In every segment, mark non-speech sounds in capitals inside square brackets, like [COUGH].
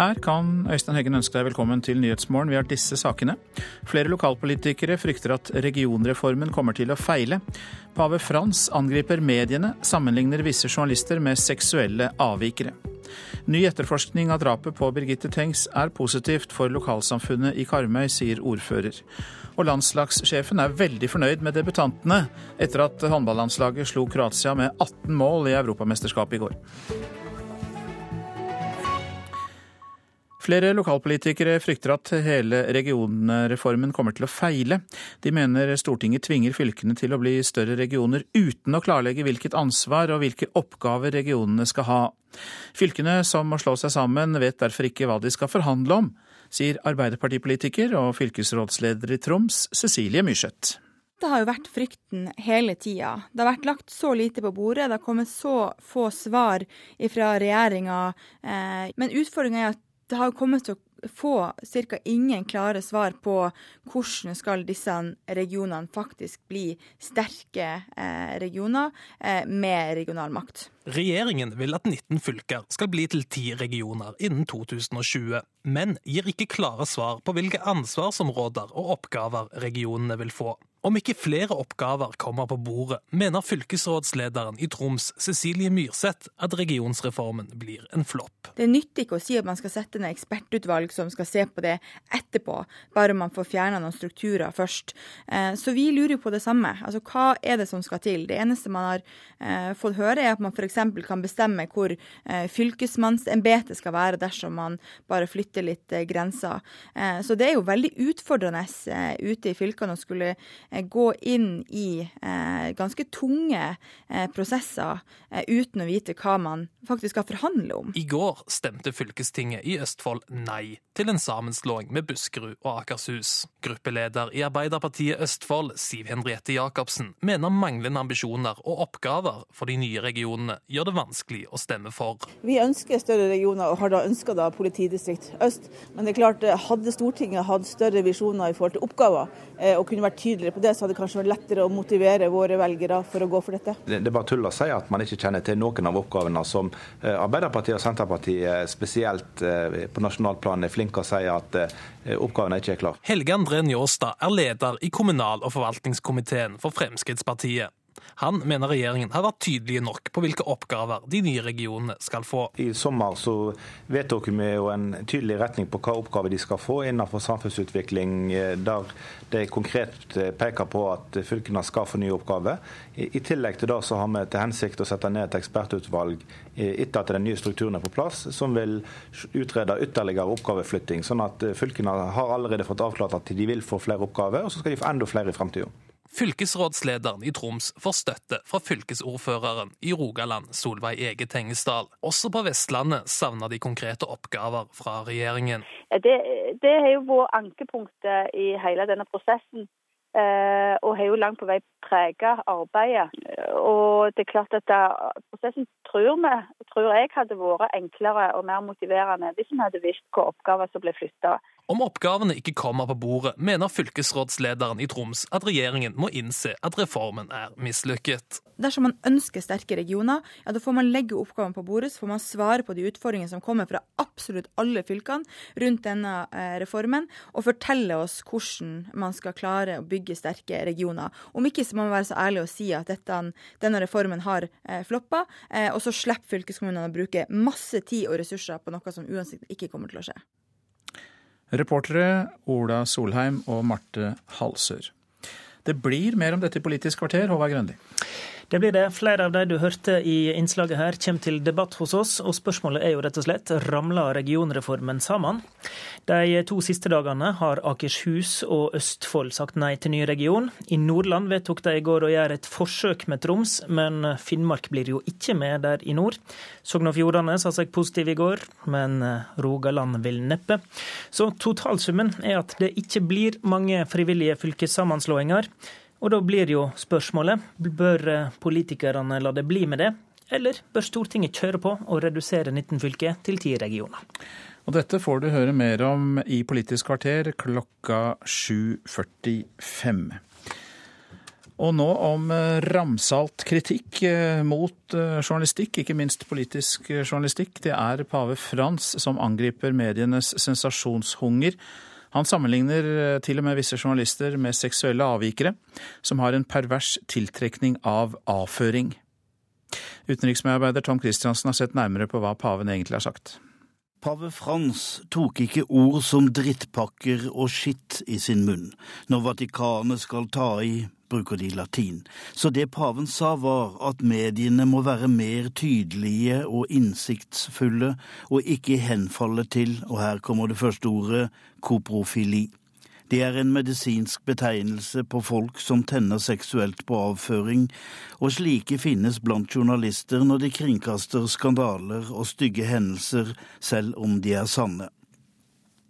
Her kan Øystein Heggen ønske deg velkommen til Nyhetsmorgen. Vi har disse sakene. Flere lokalpolitikere frykter at regionreformen kommer til å feile. Pave Frans angriper mediene, sammenligner visse journalister med seksuelle avvikere. Ny etterforskning av drapet på Birgitte Tengs er positivt for lokalsamfunnet i Karmøy, sier ordfører. Og landslagssjefen er veldig fornøyd med debutantene etter at håndballandslaget slo Kroatia med 18 mål i Europamesterskapet i går. Flere lokalpolitikere frykter at hele regionreformen kommer til å feile. De mener Stortinget tvinger fylkene til å bli større regioner uten å klarlegge hvilket ansvar og hvilke oppgaver regionene skal ha. Fylkene som må slå seg sammen, vet derfor ikke hva de skal forhandle om, sier arbeiderpartipolitiker og fylkesrådsleder i Troms, Cecilie Myrseth. Det har jo vært frykten hele tida. Det har vært lagt så lite på bordet, det har kommet så få svar fra regjeringa. Eh, men utfordringa er at det har kommet til å få ca. ingen klare svar på hvordan skal disse regionene faktisk bli sterke eh, regioner eh, med regional makt. Regjeringen vil at 19 fylker skal bli til 10 regioner innen 2020, men gir ikke klare svar på hvilke ansvarsområder og oppgaver regionene vil få. Om ikke flere oppgaver kommer på bordet, mener fylkesrådslederen i Troms, Cecilie Myrseth, at regionsreformen blir en flopp. Det nytter ikke å si at man skal sette ned ekspertutvalg som skal se på det etterpå, bare man får fjerna noen strukturer først. Eh, så vi lurer på det samme. Altså hva er det som skal til? Det eneste man har eh, fått høre, er at man f.eks. kan bestemme hvor eh, fylkesmannsembetet skal være dersom man bare flytter litt grenser. Så det er jo veldig utfordrende ute i fylkene å skulle Eh, gå inn i eh, ganske tunge eh, prosesser uten å vite hva man faktisk skal forhandle om. I går stemte fylkestinget i Østfold nei til en sammenslåing med Buskerud og Akershus. Gruppeleder i Arbeiderpartiet Østfold, Siv Henriette Jacobsen, mener manglende ambisjoner og oppgaver for de nye regionene gjør det vanskelig å stemme for. Vi ønsker større regioner og har da ønska politidistrikt øst. Men det er klart, hadde Stortinget hatt større visjoner i forhold til oppgaver og kunne vært tydeligere på det, så hadde det kanskje vært lettere å motivere våre velgere for å gå for dette. Det, det er bare tull å si at man ikke kjenner til noen av oppgavene som eh, Arbeiderpartiet og Senterpartiet spesielt eh, på nasjonalt plan er flinke å si at eh, oppgavene ikke er klare. Helge André Njåstad er leder i kommunal- og forvaltningskomiteen for Fremskrittspartiet. Han mener regjeringen har vært tydelige nok på hvilke oppgaver de nye regionene skal få. I sommer så vedtok vi jo en tydelig retning på hva oppgaver de skal få innenfor samfunnsutvikling, eh, der det konkret eh, peker på at fylkene skal få nye oppgaver. I tillegg til det så har vi til hensikt å sette ned et ekspertutvalg eh, etter at den nye strukturen er på plass, som vil utrede ytterligere oppgaveflytting. Sånn at fylkene har allerede fått avklart at de vil få flere oppgaver, og så skal de få enda flere i framtida. Fylkesrådslederen i Troms får støtte fra fylkesordføreren i Rogaland, Solveig Ege Tengesdal. Også på Vestlandet savner de konkrete oppgaver fra regjeringen. Det, det har jo vært ankepunktet i hele denne prosessen. Eh, og har jo langt på vei preget arbeidet. Og det er klart at da, Prosessen tror vi, tror jeg hadde vært enklere og mer motiverende hvis vi hadde visst hvilke oppgaver som ble flytta. Om oppgavene ikke kommer på bordet, mener fylkesrådslederen i Troms at regjeringen må innse at reformen er mislykket. Dersom man ønsker sterke regioner, ja, da får man legge oppgavene på bordet, så får man svare på de utfordringene som kommer fra absolutt alle fylkene rundt denne eh, reformen, og fortelle oss hvordan man skal klare å bygge sterke regioner. Om ikke så må man være så ærlig og si at dette, denne reformen har eh, floppa, eh, og så slipper fylkeskommunene å bruke masse tid og ressurser på noe som uansett ikke kommer til å skje. Reportere Ola Solheim og Marte Halsør. Det blir mer om dette i Politisk kvarter, Håvard Grøndi. Det blir det. Flere av de du hørte i innslaget her, kommer til debatt hos oss. Og spørsmålet er jo rett og slett ramler regionreformen sammen? De to siste dagene har Akershus og Østfold sagt nei til ny region. I Nordland vedtok de i går å gjøre et forsøk med Troms, men Finnmark blir jo ikke med der i nord. Sogn og Fjordane sa seg positiv i går, men Rogaland vil neppe. Så totalsummen er at det ikke blir mange frivillige fylkessammenslåinger. Og da blir jo spørsmålet bør eh, politikerne la det bli med det, eller bør Stortinget kjøre på og redusere 19 fylker til 10 regioner? Og dette får du høre mer om i Politisk kvarter klokka 7.45. Og nå om eh, ramsalt kritikk eh, mot journalistikk, ikke minst politisk journalistikk. Det er pave Frans som angriper medienes sensasjonshunger. Han sammenligner til og med visse journalister med seksuelle avvikere, som har en pervers tiltrekning av avføring. Utenriksmedarbeider Tom Christiansen har sett nærmere på hva paven egentlig har sagt. Pave Frans tok ikke ord som drittpakker og skitt i sin munn når Vatikanet skal ta i bruker de latin. Så det paven sa var at mediene må være mer tydelige og innsiktsfulle, og ikke henfalle til, og her kommer det første ordet, koprofili. Det er en medisinsk betegnelse på folk som tenner seksuelt på avføring, og slike finnes blant journalister når de kringkaster skandaler og stygge hendelser, selv om de er sanne.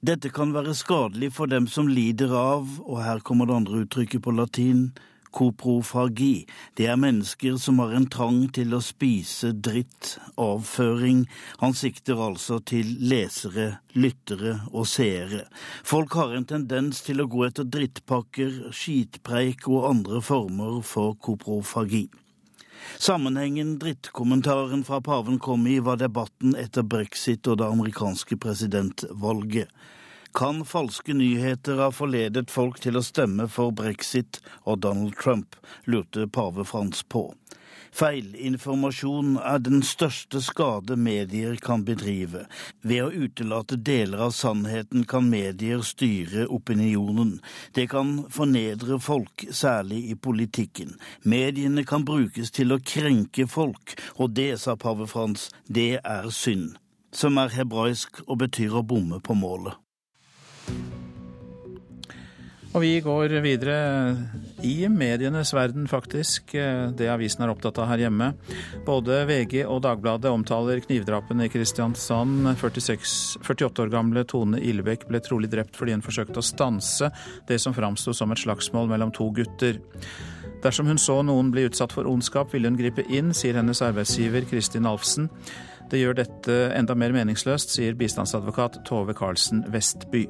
Dette kan være skadelig for dem som lider av, og her kommer det andre uttrykket på latin, koprofagi. Det er mennesker som har en trang til å spise dritt, avføring. Han sikter altså til lesere, lyttere og seere. Folk har en tendens til å gå etter drittpakker, skitpreik og andre former for koprofagi. Sammenhengen drittkommentaren fra paven kom i, var debatten etter brexit og det amerikanske presidentvalget. Kan falske nyheter ha forledet folk til å stemme for brexit og Donald Trump, lurte pave Frans på. Feilinformasjon er den største skade medier kan bedrive. Ved å utelate deler av sannheten kan medier styre opinionen. Det kan fornedre folk, særlig i politikken. Mediene kan brukes til å krenke folk, og det, sa pave Frans, det er synd. Som er hebraisk og betyr å bomme på målet. Og vi går videre i medienes verden, faktisk. Det avisen er opptatt av her hjemme. Både VG og Dagbladet omtaler knivdrapene i Kristiansand. 46, 48 år gamle Tone Illebekk ble trolig drept fordi hun forsøkte å stanse det som framsto som et slagsmål mellom to gutter. Dersom hun så noen bli utsatt for ondskap, ville hun gripe inn, sier hennes arbeidsgiver Kristin Alfsen. Det gjør dette enda mer meningsløst, sier bistandsadvokat Tove Karlsen Vestby.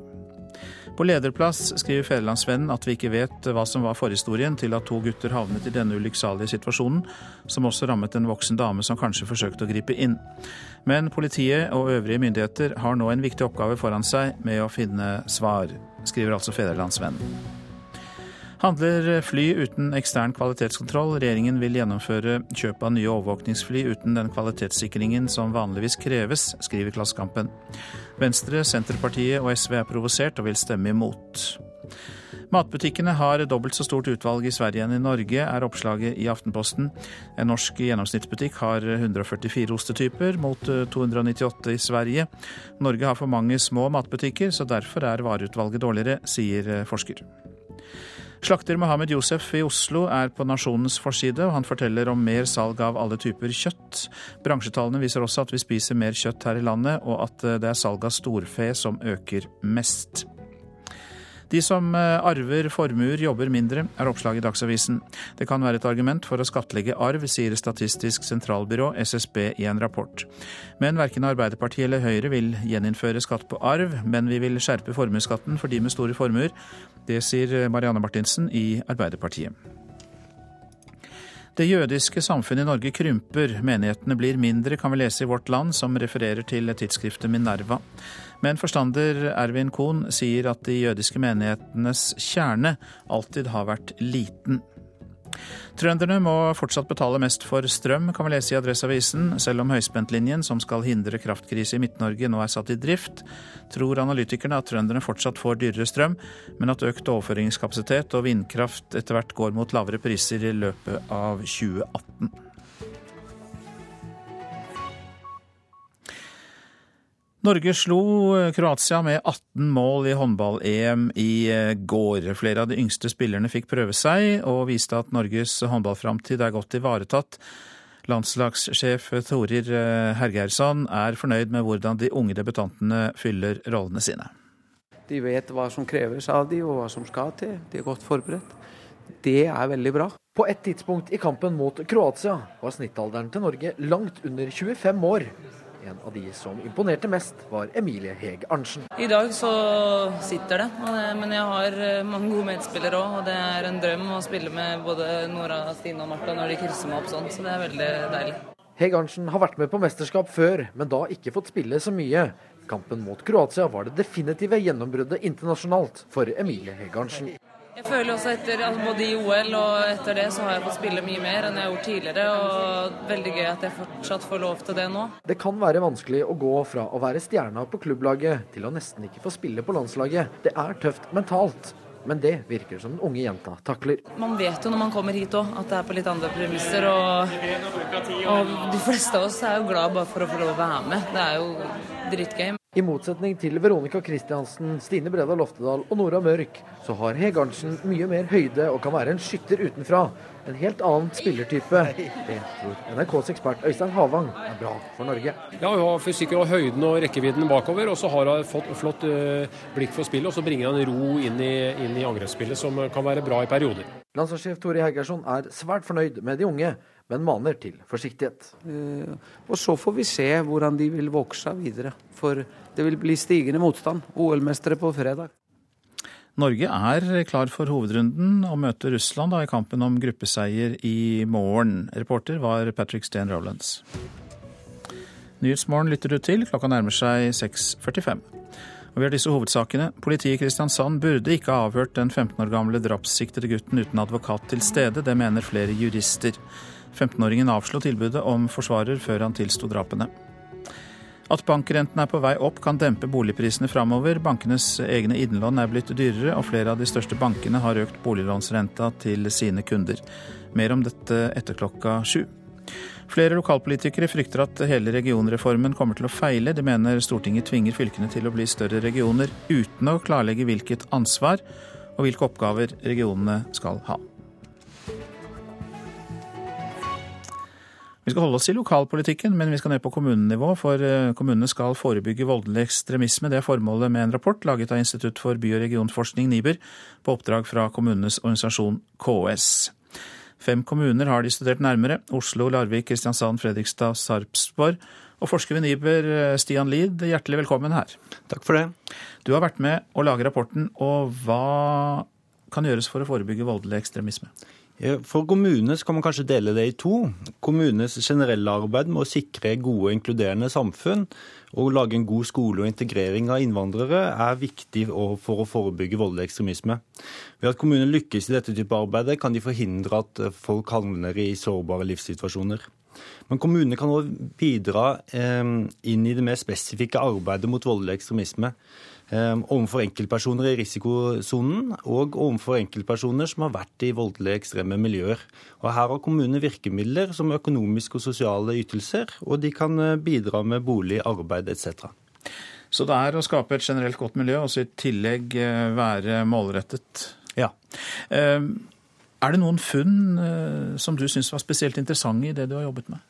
På lederplass skriver Federlandsvennen at vi ikke vet hva som var forhistorien til at to gutter havnet i denne ulykksalige situasjonen, som også rammet en voksen dame som kanskje forsøkte å gripe inn. Men politiet og øvrige myndigheter har nå en viktig oppgave foran seg med å finne svar, skriver altså Federlandsvennen. Handler fly uten ekstern kvalitetskontroll. Regjeringen vil gjennomføre kjøp av nye overvåkningsfly uten den kvalitetssikringen som vanligvis kreves, skriver Klassekampen. Venstre, Senterpartiet og SV er provosert og vil stemme imot. Matbutikkene har dobbelt så stort utvalg i Sverige enn i Norge, er oppslaget i Aftenposten. En norsk gjennomsnittsbutikk har 144 ostetyper, mot 298 i Sverige. Norge har for mange små matbutikker, så derfor er vareutvalget dårligere, sier forsker. Slakter Mohammed Josef i Oslo er på Nasjonens forside, og han forteller om mer salg av alle typer kjøtt. Bransjetallene viser også at vi spiser mer kjøtt her i landet, og at det er salg av storfe som øker mest. De som eh, arver formuer, jobber mindre, er oppslaget i Dagsavisen. Det kan være et argument for å skattlegge arv, sier Statistisk sentralbyrå, SSB, i en rapport. Men verken Arbeiderpartiet eller Høyre vil gjeninnføre skatt på arv, men vi vil skjerpe formuesskatten for de med store formuer. Det sier Marianne Martinsen i Arbeiderpartiet. Det jødiske samfunnet i Norge krymper, menighetene blir mindre, kan vi lese i Vårt Land, som refererer til tidsskriftet Minerva. Men forstander Ervin Kohn sier at de jødiske menighetenes kjerne alltid har vært liten. Trønderne må fortsatt betale mest for strøm, kan vi lese i Adresseavisen. Selv om høyspentlinjen som skal hindre kraftkrise i Midt-Norge nå er satt i drift, tror analytikerne at trønderne fortsatt får dyrere strøm, men at økt overføringskapasitet og vindkraft etter hvert går mot lavere priser i løpet av 2018. Norge slo eh, Kroatia med 18 mål i håndball-EM i eh, går. Flere av de yngste spillerne fikk prøve seg, og viste at Norges håndballframtid er godt ivaretatt. Landslagssjef Torir eh, Hergeirsson er fornøyd med hvordan de unge debutantene fyller rollene sine. De vet hva som kreves av de, og hva som skal til. De er godt forberedt. Det er veldig bra. På et tidspunkt i kampen mot Kroatia var snittalderen til Norge langt under 25 år. En av de som imponerte mest, var Emilie Heg Arntzen. I dag så sitter det, men jeg har eh, mange gode medspillere òg. Og det er en drøm å spille med både Nora, Stine og Martha når de krysser meg opp sånn, så det er veldig deilig. Heg Arntzen har vært med på mesterskap før, men da ikke fått spille så mye. Kampen mot Kroatia var det definitive gjennombruddet internasjonalt for Emilie Heg Arntzen. Jeg føler også etter altså både i OL og etter det så har jeg fått spille mye mer enn jeg har gjort tidligere. og Veldig gøy at jeg fortsatt får lov til det nå. Det kan være vanskelig å gå fra å være stjerna på klubblaget til å nesten ikke få spille på landslaget. Det er tøft mentalt. Men det virker som den unge jenta takler. Man vet jo når man kommer hit òg at det er på litt andre premisser. Og, og de fleste av oss er jo glad bare for å få lov å være med. Det er jo dritgøy. I motsetning til Veronica Christiansen, Stine Breda Loftedal og Nora Mørk, så har Hegarnsen mye mer høyde og kan være en skytter utenfra. En helt annen spillertype. Det tror NRKs ekspert Øystein Havang er bra for Norge. Ja, Hun har fysikken og høyden og rekkevidden bakover, og så har hun fått flott uh, blikk for spillet. Og så bringer hun ro inn i, inn i angrepsspillet, som kan være bra i perioder. Landslagssjef Tore Hegersson er svært fornøyd med de unge men maner til forsiktighet. Eh, og Så får vi se hvordan de vil vokse videre. For det vil bli stigende motstand. OL-mestere på fredag. Norge er klar for hovedrunden og møter Russland da, i kampen om gruppeseier i morgen. Reporter var Patrick Steen Rowlands. Nyhetsmorgen lytter du til. Klokka nærmer seg 6.45. Og vi har disse hovedsakene. Politiet i Kristiansand burde ikke ha avhørt den 15 år gamle drapssiktede gutten uten advokat til stede. Det mener flere jurister. 15-åringen avslo tilbudet om forsvarer før han tilsto drapene. At bankrenten er på vei opp kan dempe boligprisene framover. Bankenes egne innlån er blitt dyrere, og flere av de største bankene har økt boliglånsrenta til sine kunder. Mer om dette etter klokka sju. Flere lokalpolitikere frykter at hele regionreformen kommer til å feile. De mener Stortinget tvinger fylkene til å bli større regioner, uten å klarlegge hvilket ansvar og hvilke oppgaver regionene skal ha. Vi skal holde oss i lokalpolitikken, men vi skal ned på kommunenivå, for eh, kommunene skal forebygge voldelig ekstremisme. Det er formålet med en rapport laget av Institutt for by- og regionforskning, NIBR, på oppdrag fra kommunenes organisasjon KS. Fem kommuner har de studert nærmere. Oslo, Larvik, Kristiansand, Fredrikstad, Sarpsborg. Og forsker ved NIBR, eh, Stian Lid, hjertelig velkommen her. Takk for det. Du har vært med å lage rapporten, og hva kan gjøres for å forebygge voldelig ekstremisme? For kommunene kan man kanskje dele det i to. Kommunenes generelle arbeid med å sikre gode og inkluderende samfunn og lage en god skole og integrering av innvandrere er viktig for å forebygge voldelig ekstremisme. Ved at kommunene lykkes i dette type arbeid, kan de forhindre at folk havner i sårbare livssituasjoner. Men kommunene kan òg bidra eh, inn i det mer spesifikke arbeidet mot voldelig ekstremisme. Ehm, overfor enkeltpersoner i risikosonen og overfor enkeltpersoner som har vært i voldelige ekstreme miljøer. Og Her har kommunene virkemidler som økonomiske og sosiale ytelser, og de kan eh, bidra med bolig, arbeid etc. Så det er å skape et generelt godt miljø, og så i tillegg eh, være målrettet? Ja. Ehm, er det noen funn eh, som du syns var spesielt interessante i det du har jobbet med?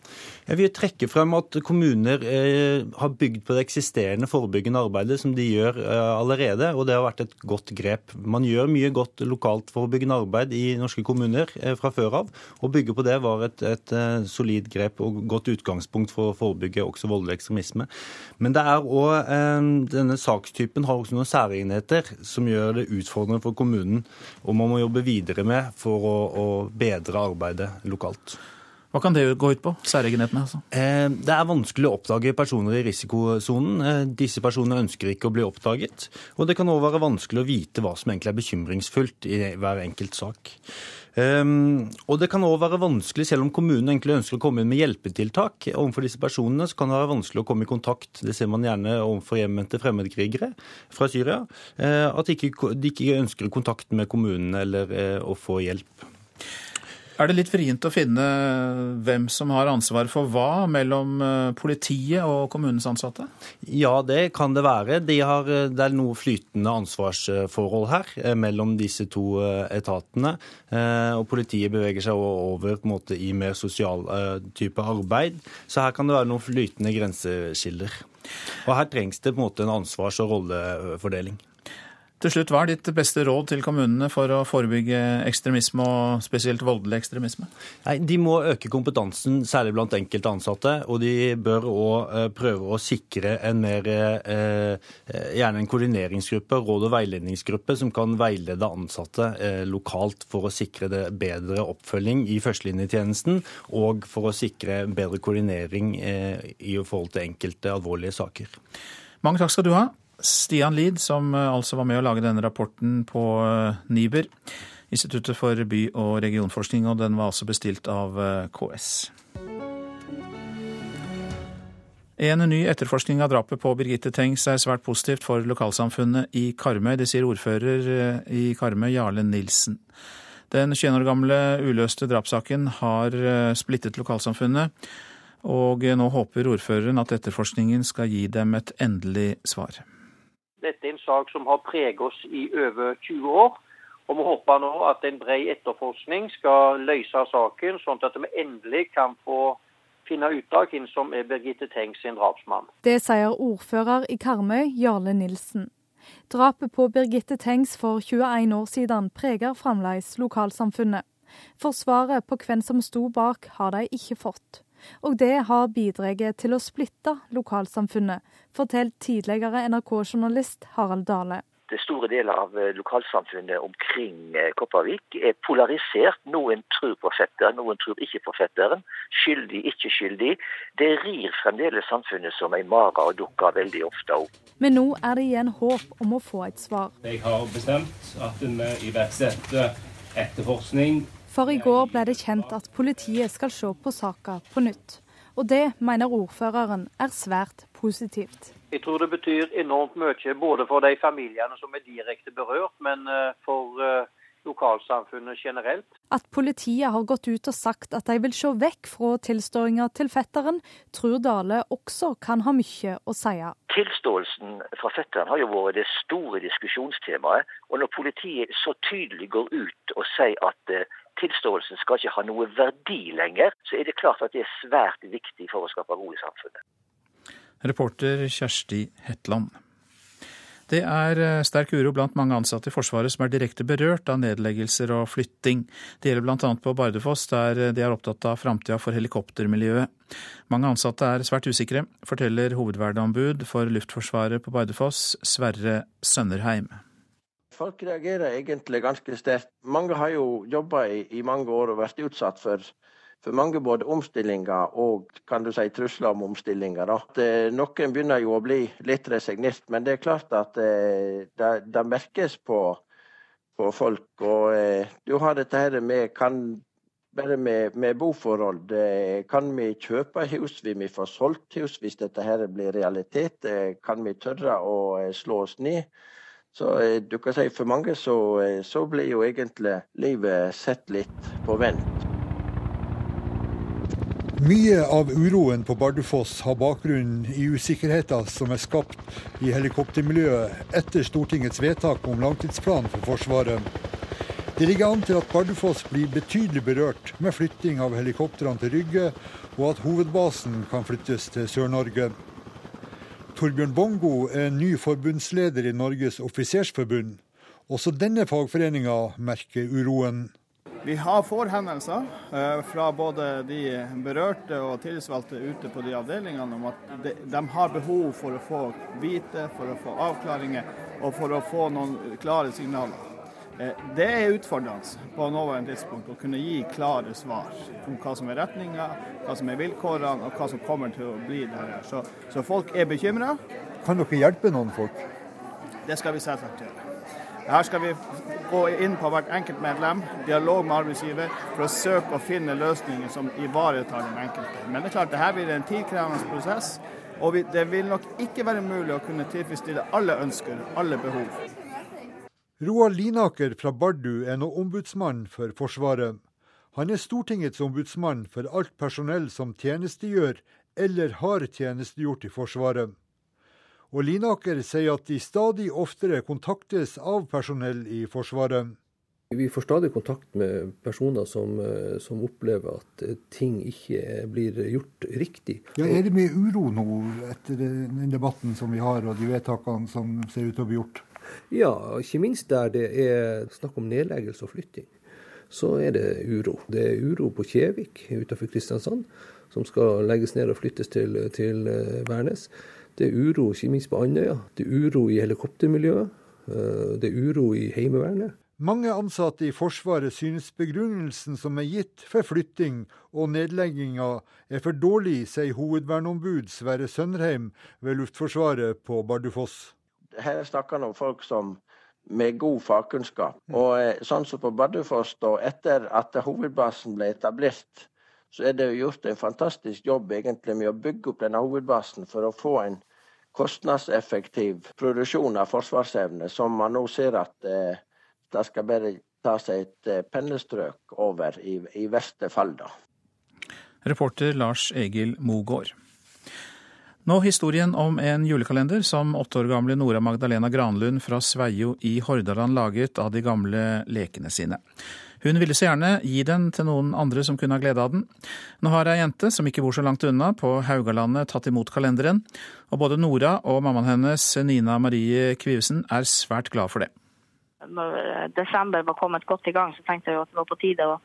Jeg vil trekke frem at kommuner eh, har bygd på det eksisterende forebyggende arbeidet som de gjør eh, allerede, og det har vært et godt grep. Man gjør mye godt lokalt forebyggende arbeid i norske kommuner eh, fra før av. Å bygge på det var et, et eh, solid grep og godt utgangspunkt for å forebygge også voldelig ekstremisme. Men det er også, denne sakstypen har også noen særegenheter som gjør det utfordrende for kommunen, og man må jobbe videre med for å, å bedre arbeidet lokalt. Hva kan det gå ut på? Særegenhetene, altså? Eh, det er vanskelig å oppdage personer i risikosonen. Eh, disse personene ønsker ikke å bli oppdaget. Og det kan òg være vanskelig å vite hva som egentlig er bekymringsfullt i hver enkelt sak. Um, og det kan òg være vanskelig, selv om kommunen egentlig ønsker å komme inn med hjelpetiltak overfor disse personene, så kan det være vanskelig å komme i kontakt. Det ser man gjerne overfor hjemvendte fremmedkrigere fra Syria. At de ikke, ønsker kontakt med kommunen eller å få hjelp. Er det litt vrient å finne hvem som har ansvar for hva mellom eh, politiet og kommunens ansatte? Ja, det kan det være. De har, eh, det er noe flytende ansvarsforhold her eh, mellom disse to etatene. Og politiet beveger seg over måte, i mer sosial type arbeid. Så her kan det være noen flytende grenseskiller. Og her trengs det på en måte en ansvars- og rollefordeling. Til slutt, Hva er ditt beste råd til kommunene for å forebygge ekstremisme, og spesielt voldelig ekstremisme? Nei, De må øke kompetansen, særlig blant enkelte ansatte. Og de bør òg eh, prøve å sikre en mer, eh, gjerne en koordineringsgruppe, råd- og veiledningsgruppe, som kan veilede ansatte eh, lokalt for å sikre det bedre oppfølging i førstelinjetjenesten, og for å sikre bedre koordinering i forhold til enkelte alvorlige saker. Mange takk skal du ha. Stian Lid, som eh, altså var med å lage denne rapporten på NIBER, NIBR, Instituttet for by- og regionforskning, og den var altså bestilt av eh, KS. En ny etterforskning av drapet på Birgitte Tengs er svært positivt for lokalsamfunnet i Karmøy. Det sier ordfører i Karmøy, Jarle Nilsen. Den 21 år gamle uløste drapssaken har splittet lokalsamfunnet, og nå håper ordføreren at etterforskningen skal gi dem et endelig svar. Dette er en sak som har preget oss i over 20 år. Og Vi håper nå at en bred etterforskning skal løse saken, sånn at vi endelig kan få finne ut av hvem som er Birgitte Tengs sin drapsmann. Det sier ordfører i Karmøy, Jarle Nilsen. Drapet på Birgitte Tengs for 21 år siden preger fremdeles lokalsamfunnet. Forsvaret på hvem som sto bak, har de ikke fått. Og det har bidratt til å splitte lokalsamfunnet, forteller tidligere NRK-journalist Harald Dale. Det store deler av eh, lokalsamfunnet omkring eh, Kopervik er polarisert. Noen tror på fetteren, noen tror ikke på fetteren. Skyldig, ikke skyldig. Det rir fremdeles samfunnet som ei mare og dukker veldig ofte opp. Men nå er det igjen håp om å få et svar. Jeg har bestemt at vi iverksetter etterforskning for i går ble det kjent at politiet skal se på saka på nytt. Og det mener ordføreren er svært positivt. Jeg tror det betyr enormt mye både for de familiene som er direkte berørt, men eh, for eh, lokalsamfunnet generelt. At politiet har gått ut og sagt at de vil se vekk fra tilståinga til fetteren, tror Dale også kan ha mye å si. Tilståelsen fra fetteren har jo vært det store diskusjonstemaet. Og når politiet så tydelig går ut og sier at eh, tilståelsen skal ikke ha noe verdi lenger, så er det klart at det er svært viktig for å skape ro i samfunnet. Reporter Kjersti Hetland. Det er eh, sterk uro blant mange ansatte i Forsvaret som er direkte berørt av nedleggelser og flytting. Det gjelder bl.a. på Bardufoss, der de er opptatt av framtida for helikoptermiljøet. Mange ansatte er svært usikre, forteller hovedverneombud for Luftforsvaret på Bardufoss, Sverre Sønnerheim folk reagerer egentlig ganske sterkt. Mange har jo jobba i, i, mange år og vært utsatt for, for, mange både omstillinger og kan du si, trusler om omstillinger. At, eh, noen begynner jo å bli litt resignert, men det er klart at eh, det, merkes på, på folk. Og eh, du har dette her med kan bare med, med, boforhold. Kan vi kjøpe hus? Vil vi få solgt hus hvis dette her blir realitet? Eh, kan vi tørre å eh, slå oss ned? Så eh, du kan si for mange så, eh, så blir jo egentlig livet sett litt på vent. Mye av uroen på Bardufoss har bakgrunn i usikkerheter som er skapt i helikoptermiljøet etter Stortingets vedtak om langtidsplan for Forsvaret. Det ligger an til at Bardufoss blir betydelig berørt med flytting av helikoptrene til Rygge, og at hovedbasen kan flyttes til Sør-Norge. Torbjørn Bongo er ny forbundsleder i Norges offisersforbund. Også denne fagforeninga merker uroen. Vi har forhendelser eh, fra både de berørte og tillitsvalgte ute på de avdelingene om at de, har behov for å få vite, for å få avklaringer og for å få noen klare signaler. Eh, det er utfordrende på nåværende tidspunkt å kunne gi klare svar om hva som er retninga, hva som er vilkårene og hva som kommer til å bli der. Så, så folk er bekymra. Kan dere hjelpe noen folk? Det skal vi selvsagt gjøre. Her skal vi gå inn på hvert enkelt medlem, dialog med arbeidsgiver, for å søke å finne løsninger som ivaretar den enkelte. Men det er klart, dette blir en tidkrevende prosess. Og det vil nok ikke være mulig å kunne tilfredsstille alle ønsker, alle behov. Roald Linaker fra Bardu er nå ombudsmann for Forsvaret. Han er Stortingets ombudsmann for alt personell som tjenestegjør eller har tjenestegjort i Forsvaret. Og Linaker sier at de stadig oftere kontaktes av personell i Forsvaret. Vi får stadig kontakt med personer som, eh, som, opplever at eh, ting ikke blir gjort riktig. Ja, er det mye uro nå etter den debatten som vi har og de vedtakene som ser ut til å bli gjort? Ja, ikke minst der det er snakk om nedleggelse og flytting. Så er det uro. Det er uro på Kjevik utenfor Kristiansand, som skal legges ned og flyttes til, til eh, Værnes. Det er uro ikke minst på Andøya. Det er uro i helikoptermiljøet. Eh, det er uro i Heimevernet. Mange ansatte i Forsvaret synes begrunnelsen som er gitt for flytting og nedlegginga er for dårlig, sier hovedverneombud Sverre Sønderheim ved Luftforsvaret på Bardufoss. Her snakker han om folk som med god fagkunnskap. Mm. Og eh, sånn som på Bardufoss, da, etter at hovedbasen ble etablert, så er det gjort en fantastisk jobb egentlig med å bygge opp denne hovedbasen for å få en kostnadseffektiv produksjon av forsvarsevne, som man nå ser at eh, det skal bare ta seg et eh, pennestrøk over, i, i verste fall, da. Reporter Lars Egil Mogård. Nå historien om en julekalender som åtte år gamle Nora Magdalena Granlund fra Sveio i Hordaland laget av de gamle lekene sine. Hun ville så gjerne gi den til noen andre som kunne ha glede av den. Nå har ei jente som ikke bor så langt unna, på Haugalandet tatt imot kalenderen, og både Nora og mammaen hennes, Nina Marie Kvivesen, er svært glad for det når eh, desember var kommet godt i gang, så tenkte jeg at det var på tide å,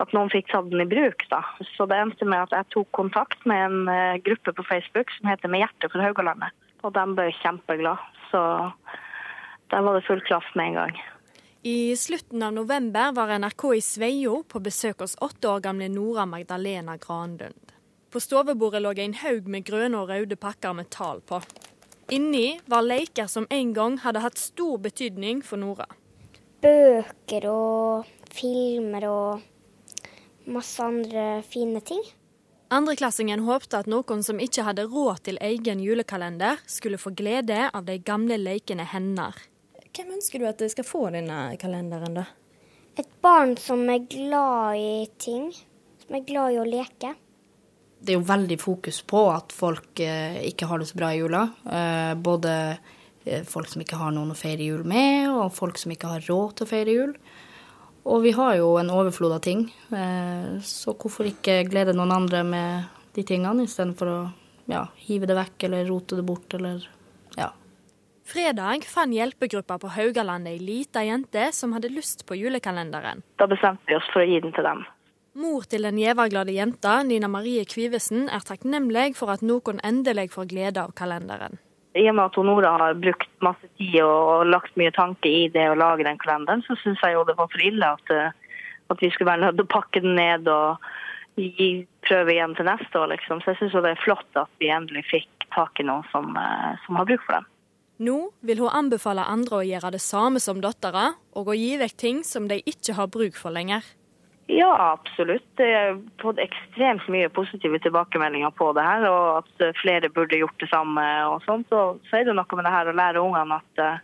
at noen fikk tatt den i bruk. da. Så det endte med at jeg tok kontakt med en uh, gruppe på Facebook som heter Med hjertet for Haugalandet. Og de ble kjempeglade. Så der var det full klaff med en gang. I slutten av november var NRK i Sveio på besøk hos åtte år gamle Nora Magdalena Granlund. På stovebordet lå en haug med grønne og røde pakker med tall på. Inni var leker som en gang hadde hatt stor betydning for Nora. Bøker og filmer og masse andre fine ting. Andreklassingen håpte at noen som ikke hadde råd til egen julekalender, skulle få glede av de gamle lekene hennes. Hvem ønsker du at skal få denne kalenderen, da? Et barn som er glad i ting. Som er glad i å leke det er jo veldig fokus på at folk eh, ikke har det så bra i jula. Eh, både eh, folk som ikke har noen å feire jul med, og folk som ikke har råd til å feire jul. Og vi har jo en overflod av ting, så hvorfor ikke glede noen andre med de tingene istedenfor å ja, hive det vekk eller rote det bort eller ja. Fredag fant hjelpegruppa på Haugalandet ei lita jente som hadde lyst på julekalenderen. Da bestemte vi oss for å gi den til dem. Mor til den gjeverglade jenta, Nina Marie Kvivesen, er takknemlig for at noen endelig får glede av kalenderen. I og med at Nora har brukt masse tid og lagt mye tanke i det å lage den kalenderen, så syns jeg jo det var for ille at, eh, at vi skulle være nødt til å pakke den ned og gi, prøve igjen til neste år, liksom. Så jeg syns det er flott at vi endelig fikk tak i noen som, eh, som har bruk for dem. Nå vil hun anbefale andre å gjøre det samme som dattera, og å gi vekk ting som de ikke har bruk for lenger. Ja, absolutt. Jeg har fått ekstremt mye positive tilbakemeldinger på det her, og at flere burde gjort det samme. og sånt. Så, så er det noe med det her å lære ungene at, eh,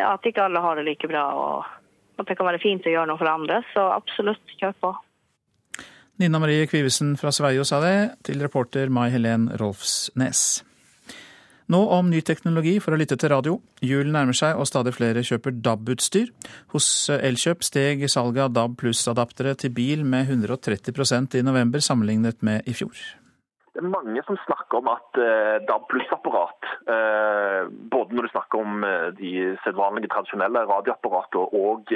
ja, at ikke alle har det like bra, og at det kan være fint å gjøre noe for andre. Så absolutt, kjør på. Nina Marie Kvivesen fra Sveio sa det, til reporter Mai Helen Rolfsnes. Nå om ny teknologi for å lytte til radio. Julen nærmer seg og stadig flere kjøper DAB-utstyr. Hos Elkjøp steg salget av DAB pluss-adaptere til bil med 130 i november sammenlignet med i fjor. Det er mange som snakker om at uh, DAB pluss-apparat, uh, både når du snakker om de sedvanlige tradisjonelle radioapparater og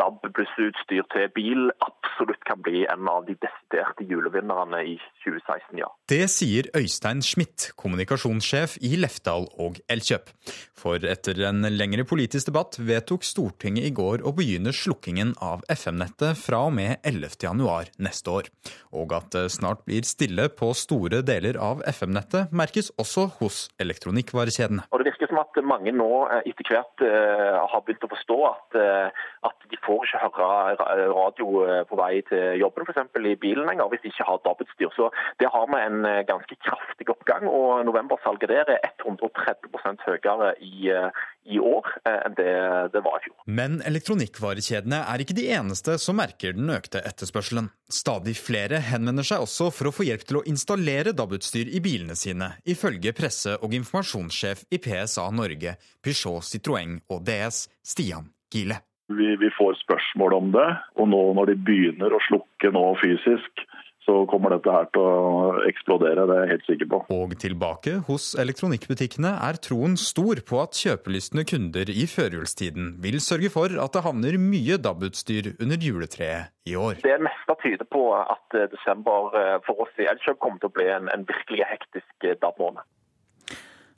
DAB pluss-utstyr til bil absolutt kan bli en av de desiderte julevinnerne i 2016, ja. Det sier Øystein Schmidt, kommunikasjonssjef i Lefdal og Elkjøp. For etter en lengre politisk debatt vedtok Stortinget i går å begynne slukkingen av FM-nettet fra og med 11.1 neste år. Og at det snart blir stille på store deler av FM-nettet, merkes også hos elektronikkvarekjedene. Og det virker som at mange nå eh, etter hvert uh, har begynt å forstå at, uh, at de får får ikke høre radio eh, på vei til jobben f.eks. i bilen lenger hvis de ikke har DAB-utstyr. Så det har vi en eh, ganske kraftig oppgang. og Novembersalget der er 130% høyere i, eh, i år enn det det var i fjor. Men elektronikkvarekjedene er ikke de eneste som merker den økte etterspørselen. Stadig flere henvender seg også for å få hjelp til å installere DAB-utstyr i bilene sine, ifølge presse- og informasjonssjef i PSA Norge, Peugeot Citroën og DS, Stian Gile. Vi, vi, får spørsmål om det. Og nå når de begynner å slukke nå fysisk, så kommer dette her til å eksplodere. Det er jeg helt sikker på. Og tilbake hos elektronikkbutikkene er troen stor på at kjøpelystne kunder i førjulstiden vil sørge for at det havner mye DAB-utstyr under juletreet i år. Det meste tyder på at eh, desember eh, for oss i Elkjøp kommer til å bli en, en virkelig hektisk eh, DAB-måned.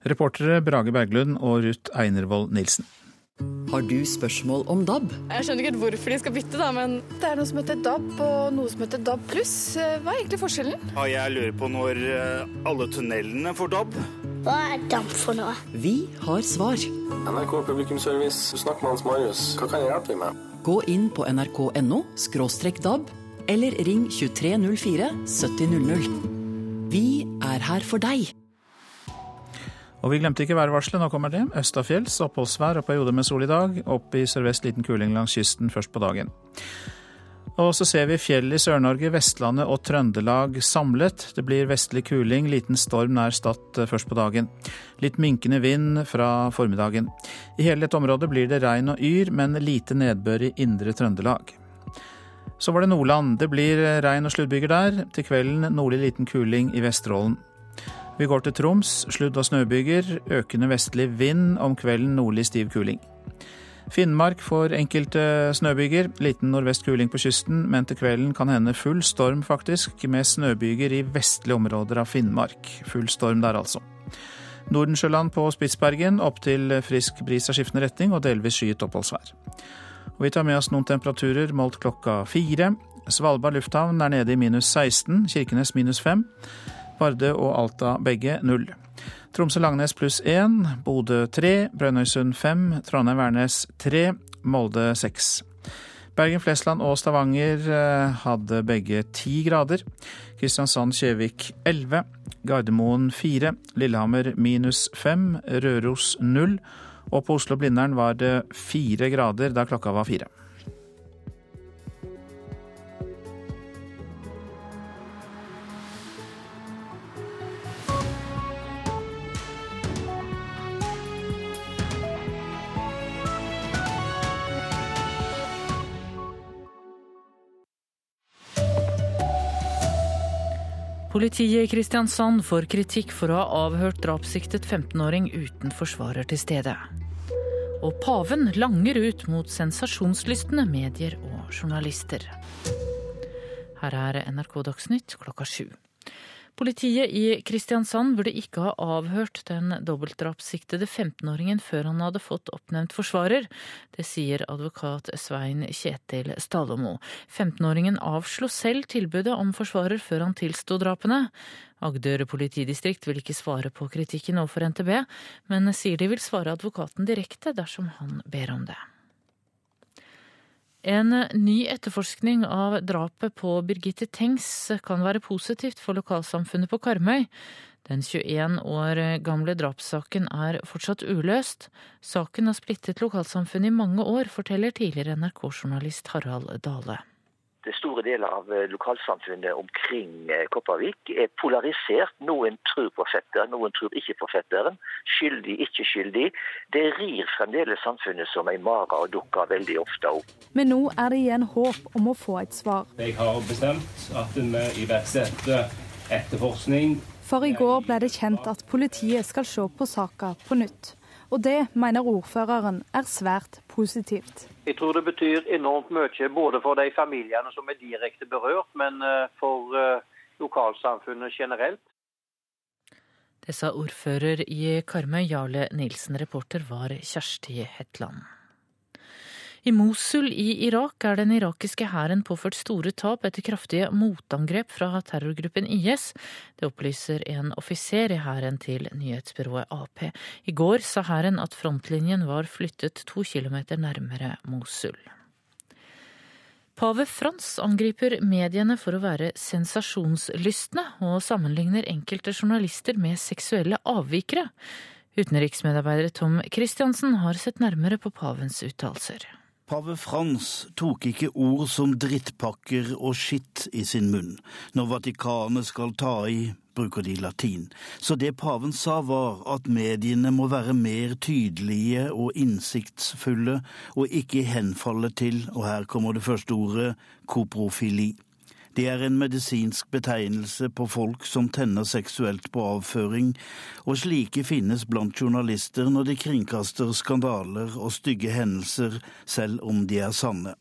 Reportere Brage Berglund og Ruth Einervold Nilsen. Har du spørsmål om DAB? Jeg skjønner ikke helt hvorfor de skal bytte, da, men det er noe som heter DAB og noe som heter DAB pluss. Hva er egentlig forskjellen? Ja, jeg lurer på når eh, alle tunnelene får DAB. Hva er DAB for noe? Vi har svar. NRK Publikumsservice, du snakker med Hans Marius. Hva kan jeg hjelpe deg med? Gå inn på nrk.no DAB, eller ring 2304 7000. Vi er her for deg. Og vi glemte ikke værvarselet, nå kommer det. Østafjells oppholdsvær og perioder med sol i dag. Opp i sørvest liten kuling langs kysten først på dagen. Og så ser vi fjell i Sør-Norge, Vestlandet og Trøndelag samlet. Det blir vestlig kuling, liten storm nær Stad eh, først på dagen. Litt minkende vind fra formiddagen. I hele dette området blir det regn og yr, men lite nedbør i indre Trøndelag. Så var det Nordland. Det blir regn og sluddbyger der. Til kvelden nordlig liten kuling i Vesterålen. Vi går til Troms. Sludd- og snøbyger. Økende vestlig vind. Om kvelden nordlig stiv kuling. Finnmark får enkelte snøbyger. Liten nordvest kuling på kysten, men til kvelden kan hende full storm, faktisk, med snøbyger i vestlige områder av Finnmark. Full storm der, altså. Nordensjøland på Spitsbergen opp til frisk bris av skiftende retning og delvis skyet oppholdsvær. Og vi tar med oss noen temperaturer målt klokka fire. Svalbard lufthavn er nede i minus 16, Kirkenes minus 5. Vardø og Alta begge null. Tromsø-Langnes pluss én, Bodø tre, Brønnøysund fem, Trondheim-Værnes tre, Molde seks. Bergen-Flesland og Stavanger eh, hadde begge ti grader. Kristiansand-Kjevik elleve, Gardermoen fire, Lillehammer minus fem, Røros null. Og på Oslo-Blindern var det fire grader da klokka var fire. Politiet i Kristiansand får kritikk for å ha avhørt drapssiktet 15-åring uten forsvarer til stede. Og paven langer ut mot sensasjonslystne medier og journalister. Her er NRK Dagsnytt klokka sju. Politiet i Kristiansand burde ikke ha avhørt den dobbeltdrapssiktede 15-åringen før han hadde fått oppnevnt forsvarer. Det sier advokat Svein Kjetil Stalomo. 15-åringen avslo selv tilbudet om forsvarer før han tilsto drapene. Agder politidistrikt vil ikke svare på kritikken overfor NTB, men sier de vil svare advokaten direkte dersom han ber om det. En ny etterforskning av drapet på Birgitte Tengs kan være positivt for lokalsamfunnet på Karmøy. Den 21 år gamle drapssaken er fortsatt uløst. Saken har splittet lokalsamfunnet i mange år, forteller tidligere NRK-journalist Harald Dale store deler av eh, lokalsamfunnet omkring eh, Kopervik er polarisert. Noen tror på fetteren, noen tror ikke på fetteren. Skyldig, ikke skyldig. Det rir fremdeles samfunnet som ei mare og dukker veldig ofte opp. Men nå er det igjen håp om å få et svar. Jeg har bestemt at vi iverksetter etterforskning. For i går ble det kjent at politiet skal se på saka på nytt. Og det mener ordføreren er svært positivt. Jeg tror det betyr enormt mye både for de familiene som er direkte berørt, men eh, for eh, lokalsamfunnet generelt. Det sa ordfører i Karmøy, Jarle Nilsen. Reporter var Kjersti Hetland. I Mosul i Irak er den irakiske hæren påført store tap etter kraftige motangrep fra terrorgruppen IS. Det opplyser en offiser i hæren til nyhetsbyrået Ap. I går sa hæren at frontlinjen var flyttet to kilometer nærmere Mosul. Pave Frans angriper mediene for å være sensasjonslystne, og sammenligner enkelte journalister med seksuelle avvikere. Utenriksmedarbeider Tom Christiansen har sett nærmere på pavens uttalelser. Pave Frans tok ikke ord som drittpakker og skitt i sin munn. Når Vatikanet skal ta i, bruker de latin. Så det paven sa var at mediene må være mer tydelige og innsiktsfulle, og ikke henfalle til, og her kommer det første ordet, koprofili. Det er en medisinsk betegnelse på folk som tenner seksuelt på avføring, og slike finnes blant journalister når de kringkaster skandaler og stygge hendelser, selv om de er sanne.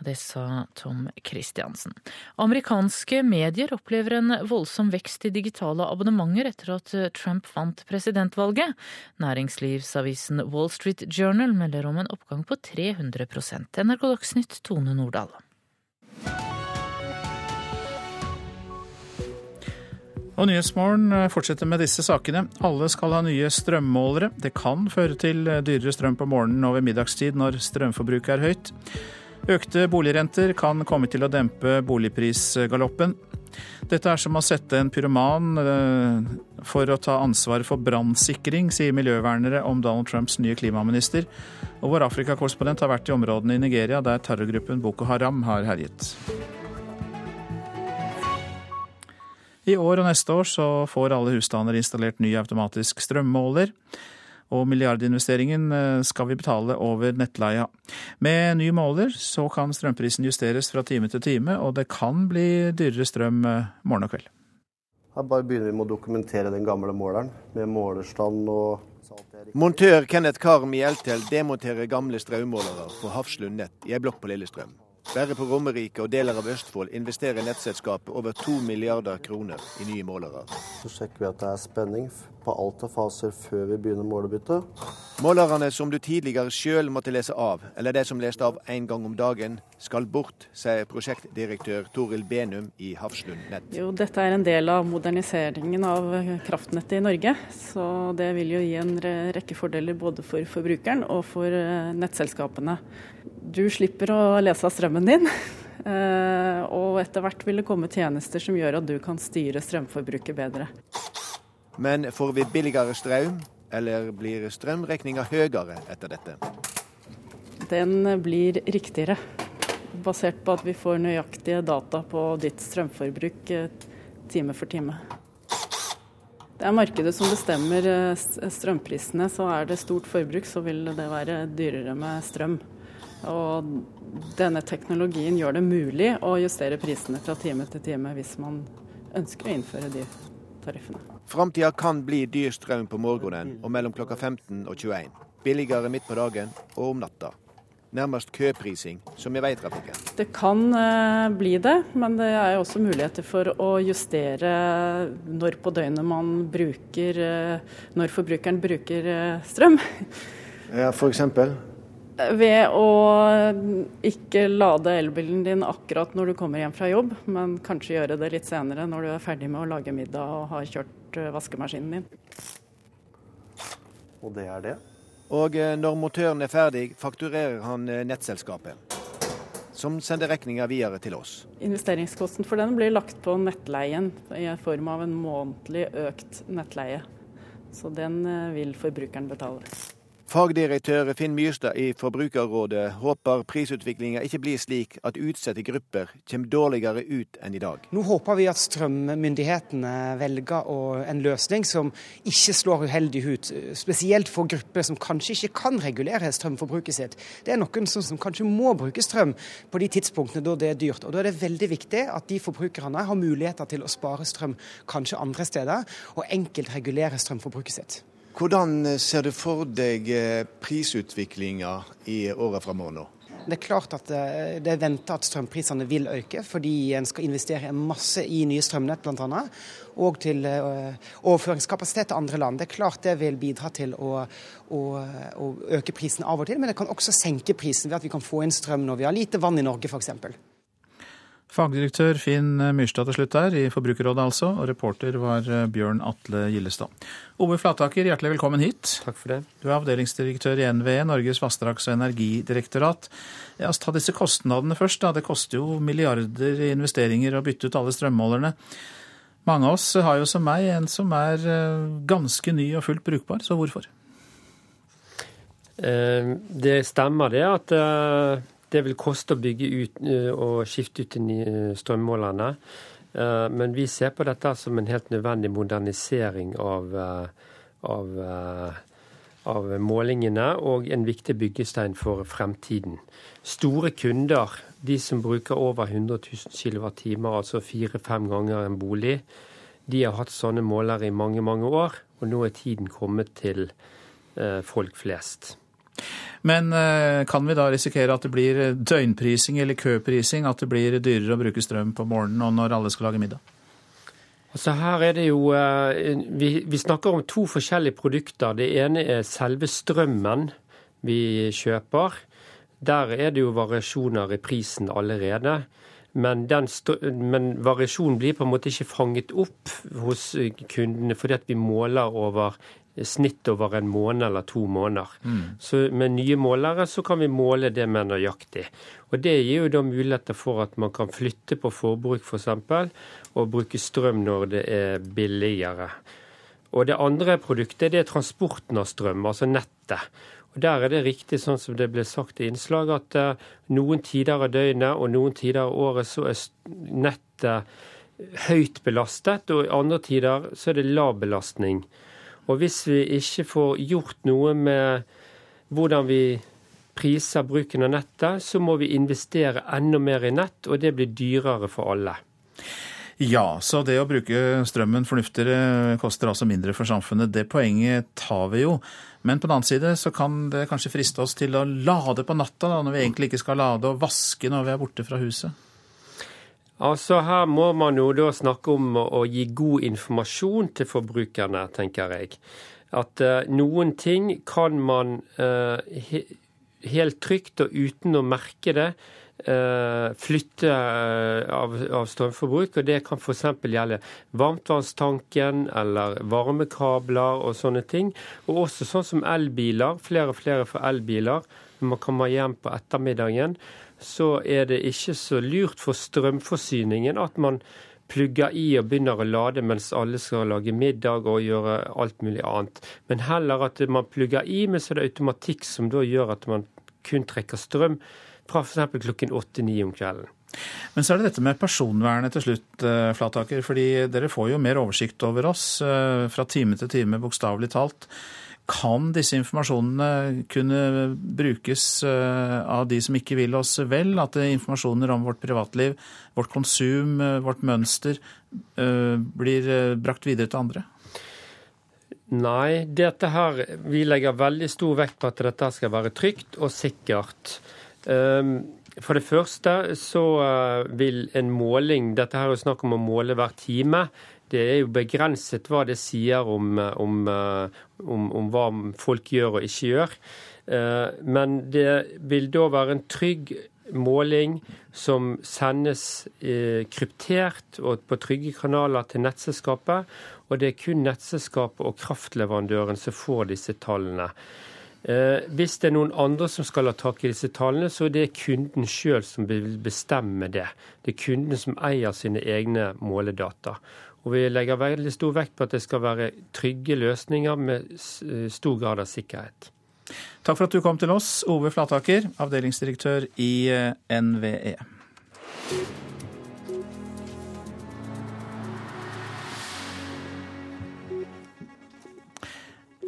Det sa Tom Christiansen. Amerikanske medier opplever en voldsom vekst i digitale abonnementer etter at Trump vant presidentvalget. Næringslivsavisen Wall Street Journal melder om en oppgang på 300 NRK Dagsnytt, Tone Nordahl. Og Nyhetsmorgen fortsetter med disse sakene. Alle skal ha nye strømmålere. Det kan føre til dyrere strøm på morgenen og ved middagstid når strømforbruket er høyt. Økte boligrenter kan komme til å dempe boligprisgaloppen. Dette er som å sette en pyroman eh, for å ta ansvar for brannsikring, sier miljøvernere om Donald Trumps nye klimaminister. Og vår Afrikakorrespondent har vært i områdene i Nigeria der terrorgruppen Boko Haram har herjet. I år og neste år så får alle husstander installert ny automatisk strømmåler. Og milliardinvesteringen eh, skal vi betale over nettleia. Med ny måler så kan strømprisen justeres fra time til time, og det kan bli dyrere strøm eh, morgen og kveld. Her bare begynner vi med å dokumentere den gamle måleren, med målerstand og Montør Kenneth Karm i Eltel demonterer gamle strømmålere på Hafslund nett i ei blokk på Lillestrøm. Bare på Romerike og deler av Østfold investerer nettselskapet over to milliarder kroner i nye målere. Så sjekker vi at det er spenning på alt av faser før vi begynner målebyttet. Målerne som du tidligere sjøl måtte lese av, eller de som leste av én gang om dagen, skal bort, sier prosjektdirektør Toril Benum i Hafslund Nett. Jo, dette er en del av moderniseringen av kraftnettet i Norge. Så det vil jo gi en rekke fordeler både for forbrukeren og for eh, nettselskapene. Du slipper å lese av strømmen din. [LAUGHS] Eh, og etter hvert vil det komme tjenester som gjør at du kan styre strømforbruket bedre. Men får vi billigere strøm, eller blir strømregninga høyere etter dette? Den blir riktigere, basert på at vi får nøyaktige data på ditt strømforbruk eh, time for time. Det er markedet som bestemmer strømprisene, så er det stort forbruk, så vil det være dyrere med strøm. Og denne teknologien gjør det mulig å justere prisene fra time til time hvis man ønsker å innføre de tariffene. Framtida kan bli dyr strøm på morgenen og mellom klokka 15 og 21. Billigere midt på dagen og om natta. Nærmest køprising, som i veitrafikken. Det kan eh, bli det, men det er også muligheter for å justere når på døgnet man bruker eh, Når forbrukeren bruker eh, strøm. Ja, for eksempel? Ved å ikke lade elbilen din akkurat når du kommer hjem fra jobb, men kanskje gjøre det litt senere når du er ferdig med å lage middag og har kjørt eh, vaskemaskinen din. Og det er det? Og eh, når montøren er ferdig, fakturerer han eh, nettselskapet. Som sender regninga videre til oss. Investeringskosten for den blir lagt på nettleien i form av en månedlig økt nettleie. Så den vil forbrukeren betale. Fagdirektør Finn Myrstad i Forbrukerrådet håper prisutviklinga ikke blir slik at utsatte grupper kommer dårligere ut enn i dag. Nå håper vi at strømmyndighetene velger en løsning som ikke slår uheldig ut. Spesielt for grupper som kanskje ikke kan regulere strømforbruket sitt. Det er noen som, som kanskje må bruke strøm på de tidspunktene da det er dyrt. Og Da er det veldig viktig at de forbrukerne har muligheter til å spare strøm kanskje andre steder, og enkelt regulere strømforbruket sitt. Hvordan ser du for deg eh, prisutviklinga i året framover nå? Det er klart at eh, det er venta at strømprisene vil øke, fordi en skal investere masse i nye strømnett bl.a. Og til eh, overføringskapasitet til andre land. Det er klart det vil bidra til å, å, å øke prisen av og til, men det kan også senke prisen ved at vi kan få inn strøm når vi har lite vann i Norge f.eks. Fagdirektør Finn Myrstad til slutt der, i Forbrukerrådet altså, og reporter var eh, Bjørn Atle Gillestad. Ove Flataker, hjertelig velkommen hit. Takk for det. Du er avdelingsdirektør i NVE, Norges vassdrags- og energidirektorat. Ja, ta disse kostnadene først. Da. Det koster jo milliarder i investeringer å bytte ut alle strømmålerne. Mange av oss har jo som meg en som er eh, ganske ny og fullt brukbar, så hvorfor? Eh, det stemmer det at det vil koste å bygge ut eh, og skifte ut de strømmålerne. Eh, men vi ser på dette som en helt nødvendig modernisering av, eh, av, av målingene og en viktig byggestein for fremtiden. Store kunder, de som bruker over 100 000 kWt, altså fire-fem ganger en bolig, de har hatt sånne målere i mange, mange år. Og nå er tiden kommet til eh, folk flest. Men eh, kan vi da risikere at det blir døgnprising eller køprising? At det blir dyrere å bruke strøm på morgenen og når alle skal lage middag? Altså her er det jo, eh, vi, vi snakker om to forskjellige produkter. Det ene er selve strømmen vi kjøper. Der er det jo variasjoner i prisen allerede. Men, den, men, variasjonen blir på en måte ikke fanget opp hos kundene, fordi at vi måler over snitt over en måned eller to måneder. Mm. Så med nye målere så kan vi måle det mer nøyaktig. Og Det gir jo da muligheter for at man kan flytte på forbruk f.eks. For og bruke strøm når det er billigere. Og Det andre produktet det er transporten av strøm, altså nettet. Og Der er det riktig, sånn som det ble sagt i innslaget, at uh, noen tider av døgnet og noen tider av året så er nettet høyt belastet, og i andre tider så er det lav belastning. Og hvis vi ikke får gjort noe med hvordan vi priser bruken av nettet, så må vi investere enda mer i nett, og det blir dyrere for alle. Ja, så det å bruke strømmen fornuftigere koster altså mindre for samfunnet. Det poenget tar vi jo. Men på den annen side så kan det kanskje friste oss til å lade på natta, da, når vi egentlig ikke skal lade, og vaske når vi er borte fra huset? Altså Her må man jo da snakke om å gi god informasjon til forbrukerne, tenker jeg. At uh, noen ting kan man uh, he helt trygt og uten å merke det uh, flytte av, av strømforbruk. og Det kan f.eks. gjelde varmtvannstanken eller varmekabler og sånne ting. Og også sånn som elbiler. Flere og flere får elbiler. Man kommer hjem på ettermiddagen, så er det ikke så lurt for strømforsyningen at man plugger i og begynner å lade mens alle skal lage middag og gjøre alt mulig annet. Men heller at man plugger i, men så er det automatikk som da gjør at man kun trekker strøm fra f.eks. klokken åtte-ni om kvelden. Men så er det dette med personvernet til slutt, eh, Flataker. fordi dere får jo mer oversikt over oss eh, fra time til time, bokstavelig talt. Kan disse informasjonene kunne brukes eh, av de som ikke vil oss vel? At informasjoner om vårt privatliv, vårt konsum, vårt mønster blir brakt videre til andre? Nei, dette her, vi legger veldig stor vekt på at dette skal være trygt og sikkert. Ehm, for det første så eh, vil en måling Dette her er jo snakk om å måle hver time. Det er jo begrenset hva det sier om, eh, om, eh, om, om hva folk gjør og ikke gjør. Men det vil da være en trygg måling som sendes kryptert og på trygge kanaler til nettselskapet. Og det er kun nettselskapet og kraftleverandøren som får disse tallene. Eh, hvis det er noen andre som skal ha tak i disse tallene, så er det kunden sjøl som vil bestemme det. Det er kunden som eier sine egne måledata. Og vi legger veldig stor vekt på at det skal være trygge løsninger med eh, stor grad av sikkerhet. Takk for at du kom til oss, Ove Flataker, avdelingsdirektør i eh, NVE.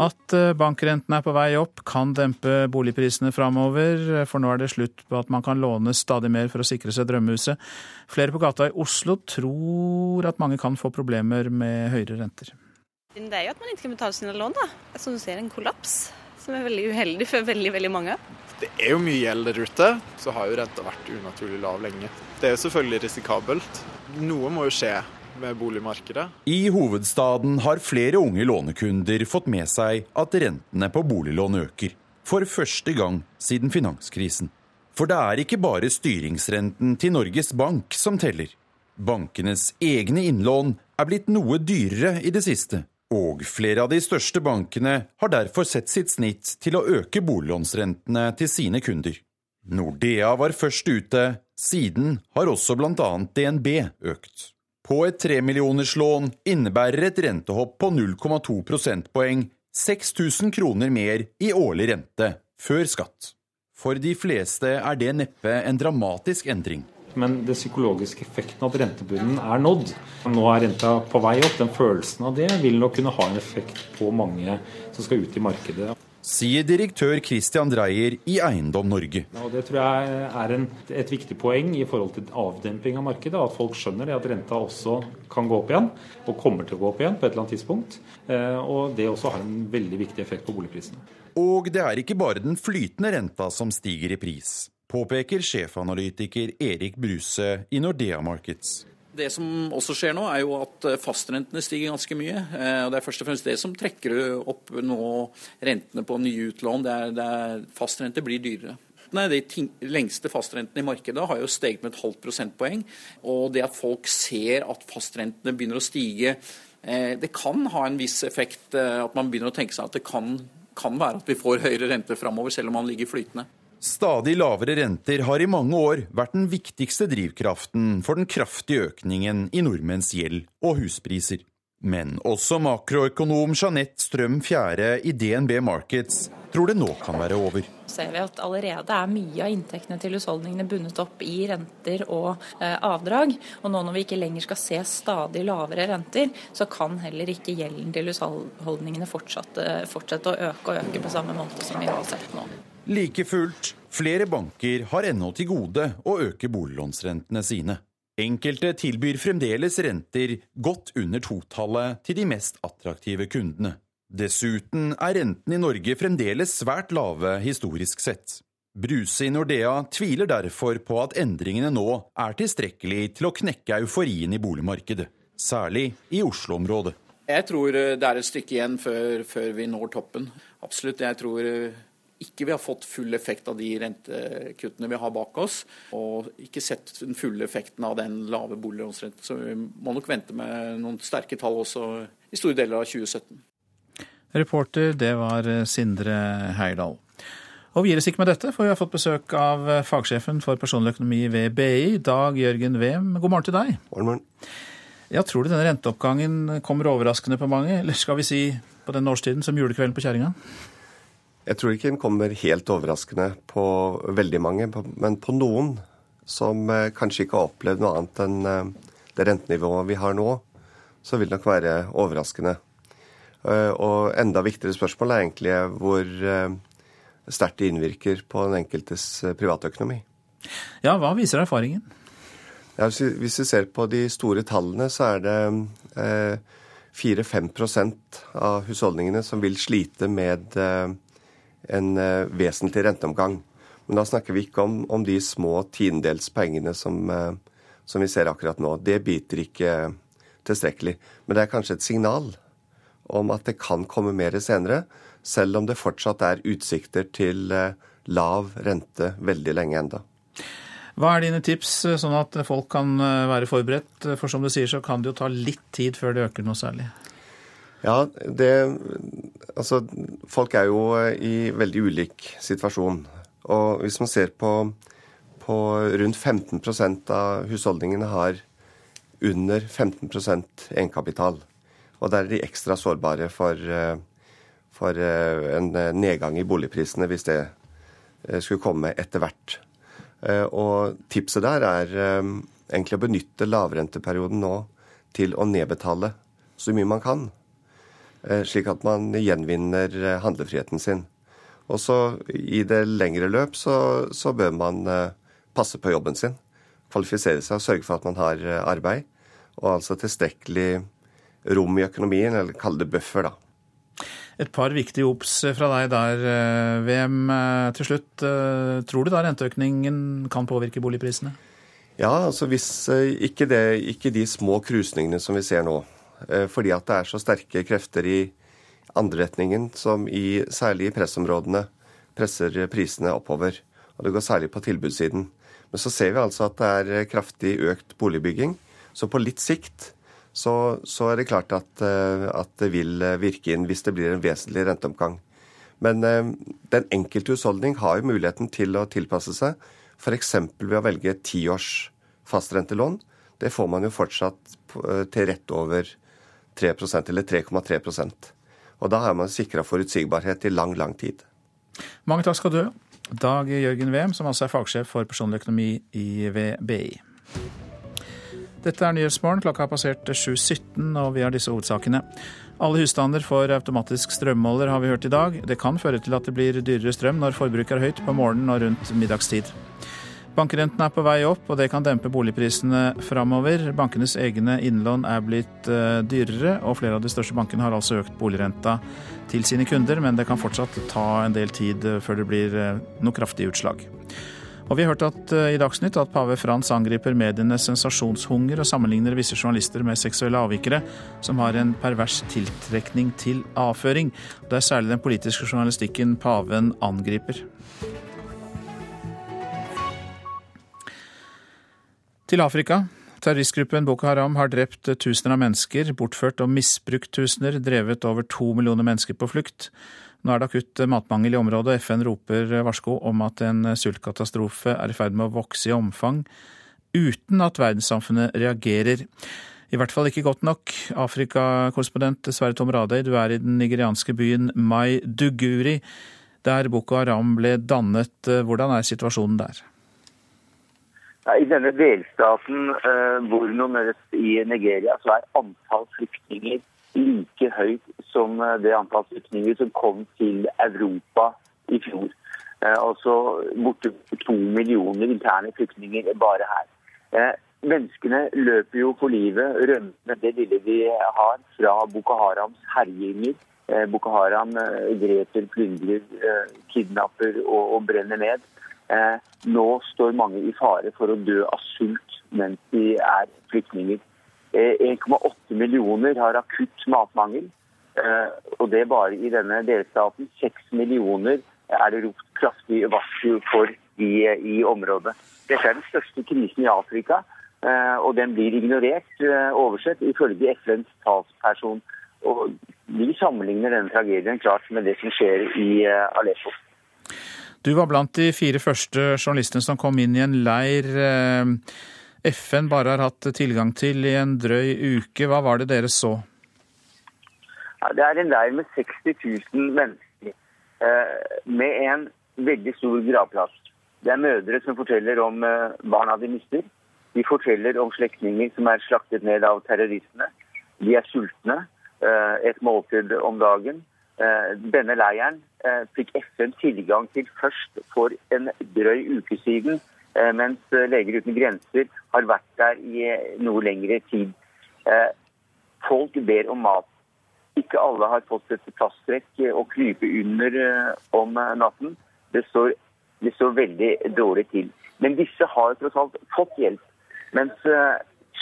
At bankrenten er på vei opp kan dempe boligprisene framover, for nå er det slutt på at man kan låne stadig mer for å sikre seg drømmehuset. Flere på gata i Oslo tror at mange kan få problemer med høyere renter. Det er jo at man ikke kan betale sine lån, da. Som du ser, en kollaps. Som er veldig uheldig for veldig, veldig mange. Det er jo mye gjeld der ute, så har jo renta vært unaturlig lav lenge. Det er jo selvfølgelig risikabelt. Noe må jo skje med boligmarkedet. I hovedstaden har flere unge lånekunder fått med seg at rentene på boliglån øker. For første gang siden finanskrisen. For det er ikke bare styringsrenten til Norges Bank som teller. Bankenes egne innlån er blitt noe dyrere i det siste. Og flere av de største bankene har derfor sett sitt snitt til å øke boliglånsrentene til sine kunder. Nordea var først ute, siden har også bl.a. DNB økt på et tremillionerslån innebærer et rentehopp på 0,2 prosentpoeng 6000 kroner mer i årlig rente før skatt. For de fleste er det neppe en dramatisk endring. Men den psykologiske effekten av at rentebunnen er nådd. Nå er renta på vei opp. Den følelsen av det vil nok kunne ha en effekt på mange som skal ut i markedet. Sier direktør Christian Dreyer i Eiendom Norge. Ja, Det tror jeg er en, et viktig poeng i forhold til avdemping av markedet. At folk skjønner det at renta også kan gå opp igjen, og kommer til å gå opp igjen på et eller annet tidspunkt. Eh, og det også har en veldig viktig effekt på boligprisene. Og det er ikke bare den flytende renta som stiger i pris, påpeker sjefanalytiker Erik Bruse i Nordea Markets. Det som også skjer nå, er jo at eh, fastrentene stiger ganske mye. Eh, og Det er først og fremst det som trekker opp nå rentene på nye utlån. Det er, det er Fastrente blir dyrere. De lengste fastrentene i markedet har jo steget med et halvt prosentpoeng. Og det at folk ser at fastrentene begynner å stige, eh, det kan ha en viss effekt. At man begynner å tenke seg at det kan, kan være at vi får høyere rente framover, selv om man ligger flytende. Stadig lavere renter har i mange år vært den viktigste drivkraften for den kraftige økningen i nordmenns gjeld og huspriser. Men også makroøkonom Jeanette Strøm Fjære i DNB Markets tror det nå kan være over. ser vi at allerede er mye av inntektene til husholdningene bundet opp i renter og eh, avdrag. Og nå når vi ikke lenger skal se stadig lavere renter, så kan heller ikke gjelden til husholdningene fortsette, fortsette å øke og øke på samme måte som vi har sett nå. Like fullt, flere banker har ennå til gode å øke boliglånsrentene sine. Enkelte tilbyr fremdeles renter godt under totallet til de mest attraktive kundene. Dessuten er rentene i Norge fremdeles svært lave historisk sett. Bruse i Nordea tviler derfor på at endringene nå er tilstrekkelig til å knekke euforien i boligmarkedet, særlig i Oslo-området. Jeg tror det er et stykke igjen før, før vi når toppen. Absolutt. Jeg tror ikke vi har fått full effekt av de rentekuttene vi har bak oss, og ikke sett den fulle effekten av den lave boliglånsrenten. Så vi må nok vente med noen sterke tall også i store deler av 2017. Reporter, det var Sindre Heyerdahl. Og vi gir oss ikke med dette, for vi har fått besøk av fagsjefen for personlig økonomi ved BI, Dag Jørgen Wem. God morgen til deg. God morgen. Ja, Tror du denne renteoppgangen kommer overraskende på mange, eller skal vi si på den årstiden som julekvelden på kjerringa? Jeg tror ikke den kommer helt overraskende på veldig mange, men på noen som eh, kanskje ikke har opplevd noe annet enn eh, det rentenivået vi har nå, så vil det nok være overraskende. Eh, og enda viktigere spørsmål er egentlig hvor sterkt det innvirker på den enkeltes privatøkonomi. Ja, hva viser erfaringen? Ja, hvis vi ser på de store tallene, så er det 4-5% av husholdningene som vil slite med en uh, vesentlig renteomgang. Men da snakker vi ikke om, om de små tiendedelspengene som, uh, som vi ser akkurat nå. Det biter ikke tilstrekkelig. Men det er kanskje et signal om at det kan komme mer senere, selv om det fortsatt er utsikter til uh, lav rente veldig lenge enda. Hva er dine tips, sånn at folk kan være forberedt? For som du sier, så kan det jo ta litt tid før det øker noe særlig. Ja, det Altså, folk er jo i veldig ulik situasjon. Og hvis man ser på, på rundt 15% av husholdningene har under 15% egenkapital. Og der er de ekstra sårbare for, for en nedgang i boligprisene hvis det skulle komme etter hvert. Og tipset der er egentlig å benytte lavrenteperioden nå til å nedbetale så mye man kan. Eh, slik at man gjenvinner eh, handlefriheten sin. Og så i det lengre løp så, så, bør man eh, passe på jobben sin. Kvalifisere seg og sørge for at man har arbeid. Og altså tilstrekkelig rom i økonomien, eller kalle det buffer, da. Et par viktige obs fra deg der, VM. Til slutt, tror du da renteøkningen kan påvirke boligprisene? Ja, altså hvis ikke, det, ikke de små krusningene som vi ser nå, fordi at det er så sterke krefter i andre retningen, som i, særlig i pressområdene presser prisene oppover. Og det går særlig på tilbudssiden. Men så ser vi altså at det er kraftig økt boligbygging. Så på litt sikt så, så er det klart at, eh, at, det vil virke inn hvis det blir en vesentlig renteomgang. Men eh, den enkelte husholdning har jo muligheten til å tilpasse seg, f.eks. ved å velge tiårs fastrentelån. Det får man jo fortsatt til rett over 3 eller 3,3 Og da har man sikra forutsigbarhet i lang, lang tid. Mange takk skal du ha. Dag Jørgen Wem, som altså er fagsjef for personlig økonomi i VBI. Dette er Nyhetsmorgen. Klokka har passert 7.17, og vi har disse hovedsakene. Alle husstander får automatisk strømmåler, har vi hørt i dag. Det kan føre til at det blir dyrere strøm når forbruket er høyt på morgenen og rundt middagstid. Bankrentene er på vei opp, og det kan dempe boligprisene framover. Bankenes egne innlån er blitt eh, dyrere, og flere av de største bankene har altså økt boligrenta til sine kunder, men det kan fortsatt ta en del tid før det blir eh, noe kraftig utslag. Og vi har hørt at, eh, i Dagsnytt at pave Frans angriper medienes sensasjonshunger og sammenligner visse journalister med seksuelle avvikere som har en pervers tiltrekning til avføring. Det er særlig den politiske journalistikken paven angriper. Til Afrika. Terroristgruppen Boko Haram har drept tusener av mennesker, bortført og misbrukt tusener, drevet over to millioner mennesker på flukt. Nå er det akutt matmangel i området, og FN roper varsko om at en sultkatastrofe er i ferd med å vokse i omfang, uten at verdenssamfunnet reagerer. I hvert fall ikke godt nok. Afrikakorrespondent Sverre Tom Radøy, du er i den nigerianske byen Mai Duguri, der Boko Haram ble dannet. Hvordan er situasjonen der? I denne delstaten uh, Borno i Nigeria så er antall flyktninger like høyt som eh, det antall flyktninger som kom til Europa i fjor. Eh, altså borte to millioner interne flyktninger bare her. Eh, menneskene løper jo for livet, rømmer det lille de har fra Boko Harams herjinger. Boko Haram dreper, plyndrer, kidnapper og, og brenner ned. Nå står mange i fare for å dø av sult mens de er flyktninger. 1,8 millioner har akutt matmangel. Eh, og det bare i denne delstaten. 6 millioner er det ropt kraftig varsel for i, i området. Dette er den største krisen i Afrika, eh, og den blir ignorert, eh, oversett, ifølge FNs talsperson. Og Vi sammenligner denne tragedien klart med det som skjer i Aleppo. Du var blant de fire første journalistene som kom inn i en leir FN bare har hatt tilgang til i en drøy uke. Hva var det dere så? Det er en leir med 60 000 mennesker, eh, med en veldig stor gravplass. Det er mødre som forteller om eh, barna de mister. De forteller om slektninger som er slaktet ned av terroristene. De er sultne. Eh, et måltid om dagen. Denne leiren fikk FN tilgang til først for en drøy uke siden Eh, mens eh, Leger uten grenser har vært der i eh, noe lengre tid. Folk ber om mat. Ikke alle har fått et plastrekk å krype under om natten. Det står, det står veldig dårlig til. Men disse har tross alt fått hjelp. Mens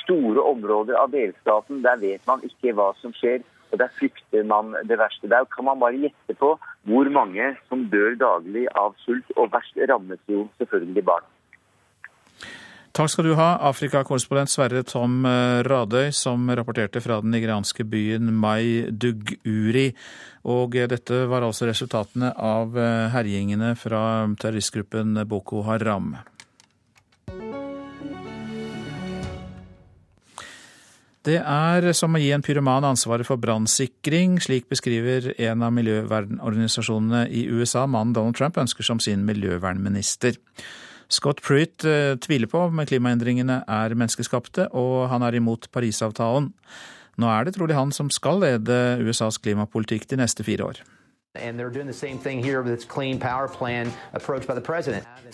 store områder av delstaten, der vet man ikke hva som skjer. Og der frykter man det verste. Der kan man bare gjette på hvor mange som dør daglig av sult. Og verst rammes jo selvfølgelig barn. Takk skal du ha, Afrikakorrespondent Sverre Tom eh, Radøy, som rapporterte fra den nigerianske byen Mai Duguri. Og eh, dette var altså resultatene av eh, herjingene fra terroristgruppen Boko Haram. Det er som å gi en pyroman ansvaret for brannsikring, slik beskriver en av miljøvernorganisasjonene i USA mannen Donald Trump ønsker som sin miljøvernminister. Scott Pruitt eh, tviler på om klimaendringene er menneskeskapte, og han er imot Parisavtalen. Nå er det trolig han som skal lede USAs klimapolitikk de neste fire år.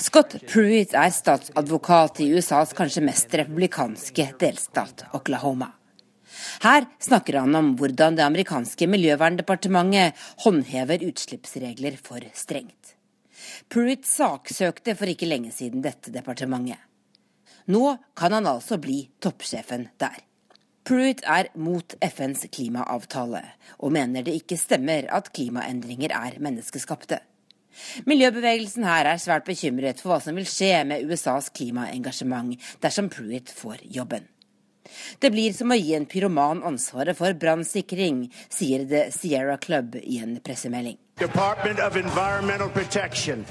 Scott Pruitt er statsadvokat i USAs kanskje mest republikanske delstat Oklahoma. Her snakker han om hvordan det amerikanske miljøverndepartementet håndhever utslippsregler for strengt. Pruitt saksøkte for ikke lenge siden dette departementet. Nå kan han altså bli toppsjefen der. Pruitt er mot FNs klimaavtale, og mener det ikke stemmer at klimaendringer er menneskeskapte. Miljøbevegelsen her er svært bekymret for hva som vil skje med USAs klimaengasjement dersom Pruitt får jobben. Det blir som å gi en pyroman ansvaret for brannsikring, sier The Sierra Club i en pressemelding. Department of Environmental Protection.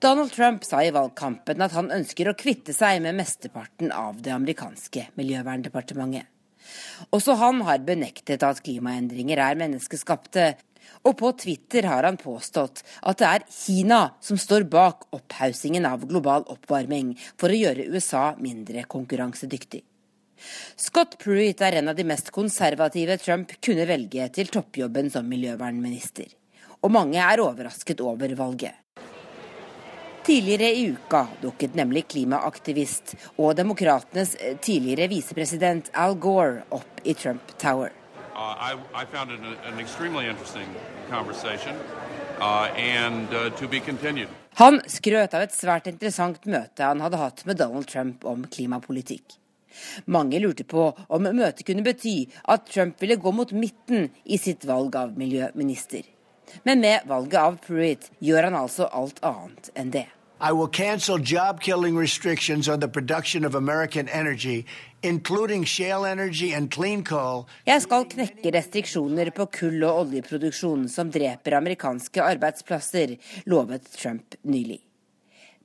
Donald Trump sa i valgkampen at han ønsker å kvitte seg med mesteparten av det amerikanske miljøverndepartementet. Også han har benektet at klimaendringer er menneskeskapte, Og på Twitter har han påstått at det er Kina som står bak opphaussingen av global oppvarming for å gjøre USA mindre konkurransedyktig. Scott Pruitt er en av de mest konservative Trump kunne velge til toppjobben som miljøvernminister. Og mange er overrasket over valget. Tidligere i uka dukket nemlig klimaaktivist og demokratenes tidligere visepresident Al Gore opp i Trump Tower. Uh, I, I, found it an, an extremely interesting conversation, uh, and uh, to be continued. Han skrøt av et svært interessant møte han hadde hatt med Donald Trump om klimapolitikk. Mange lurte på om møtet kunne bety at Trump ville gå mot midten i sitt valg av miljøminister. Men med valget av Pruitt gjør han altså alt annet enn det. I will cancel job killing restrictions on the production of American energy. Jeg skal knekke restriksjoner på kull- og oljeproduksjon som dreper amerikanske arbeidsplasser, lovet Trump nylig.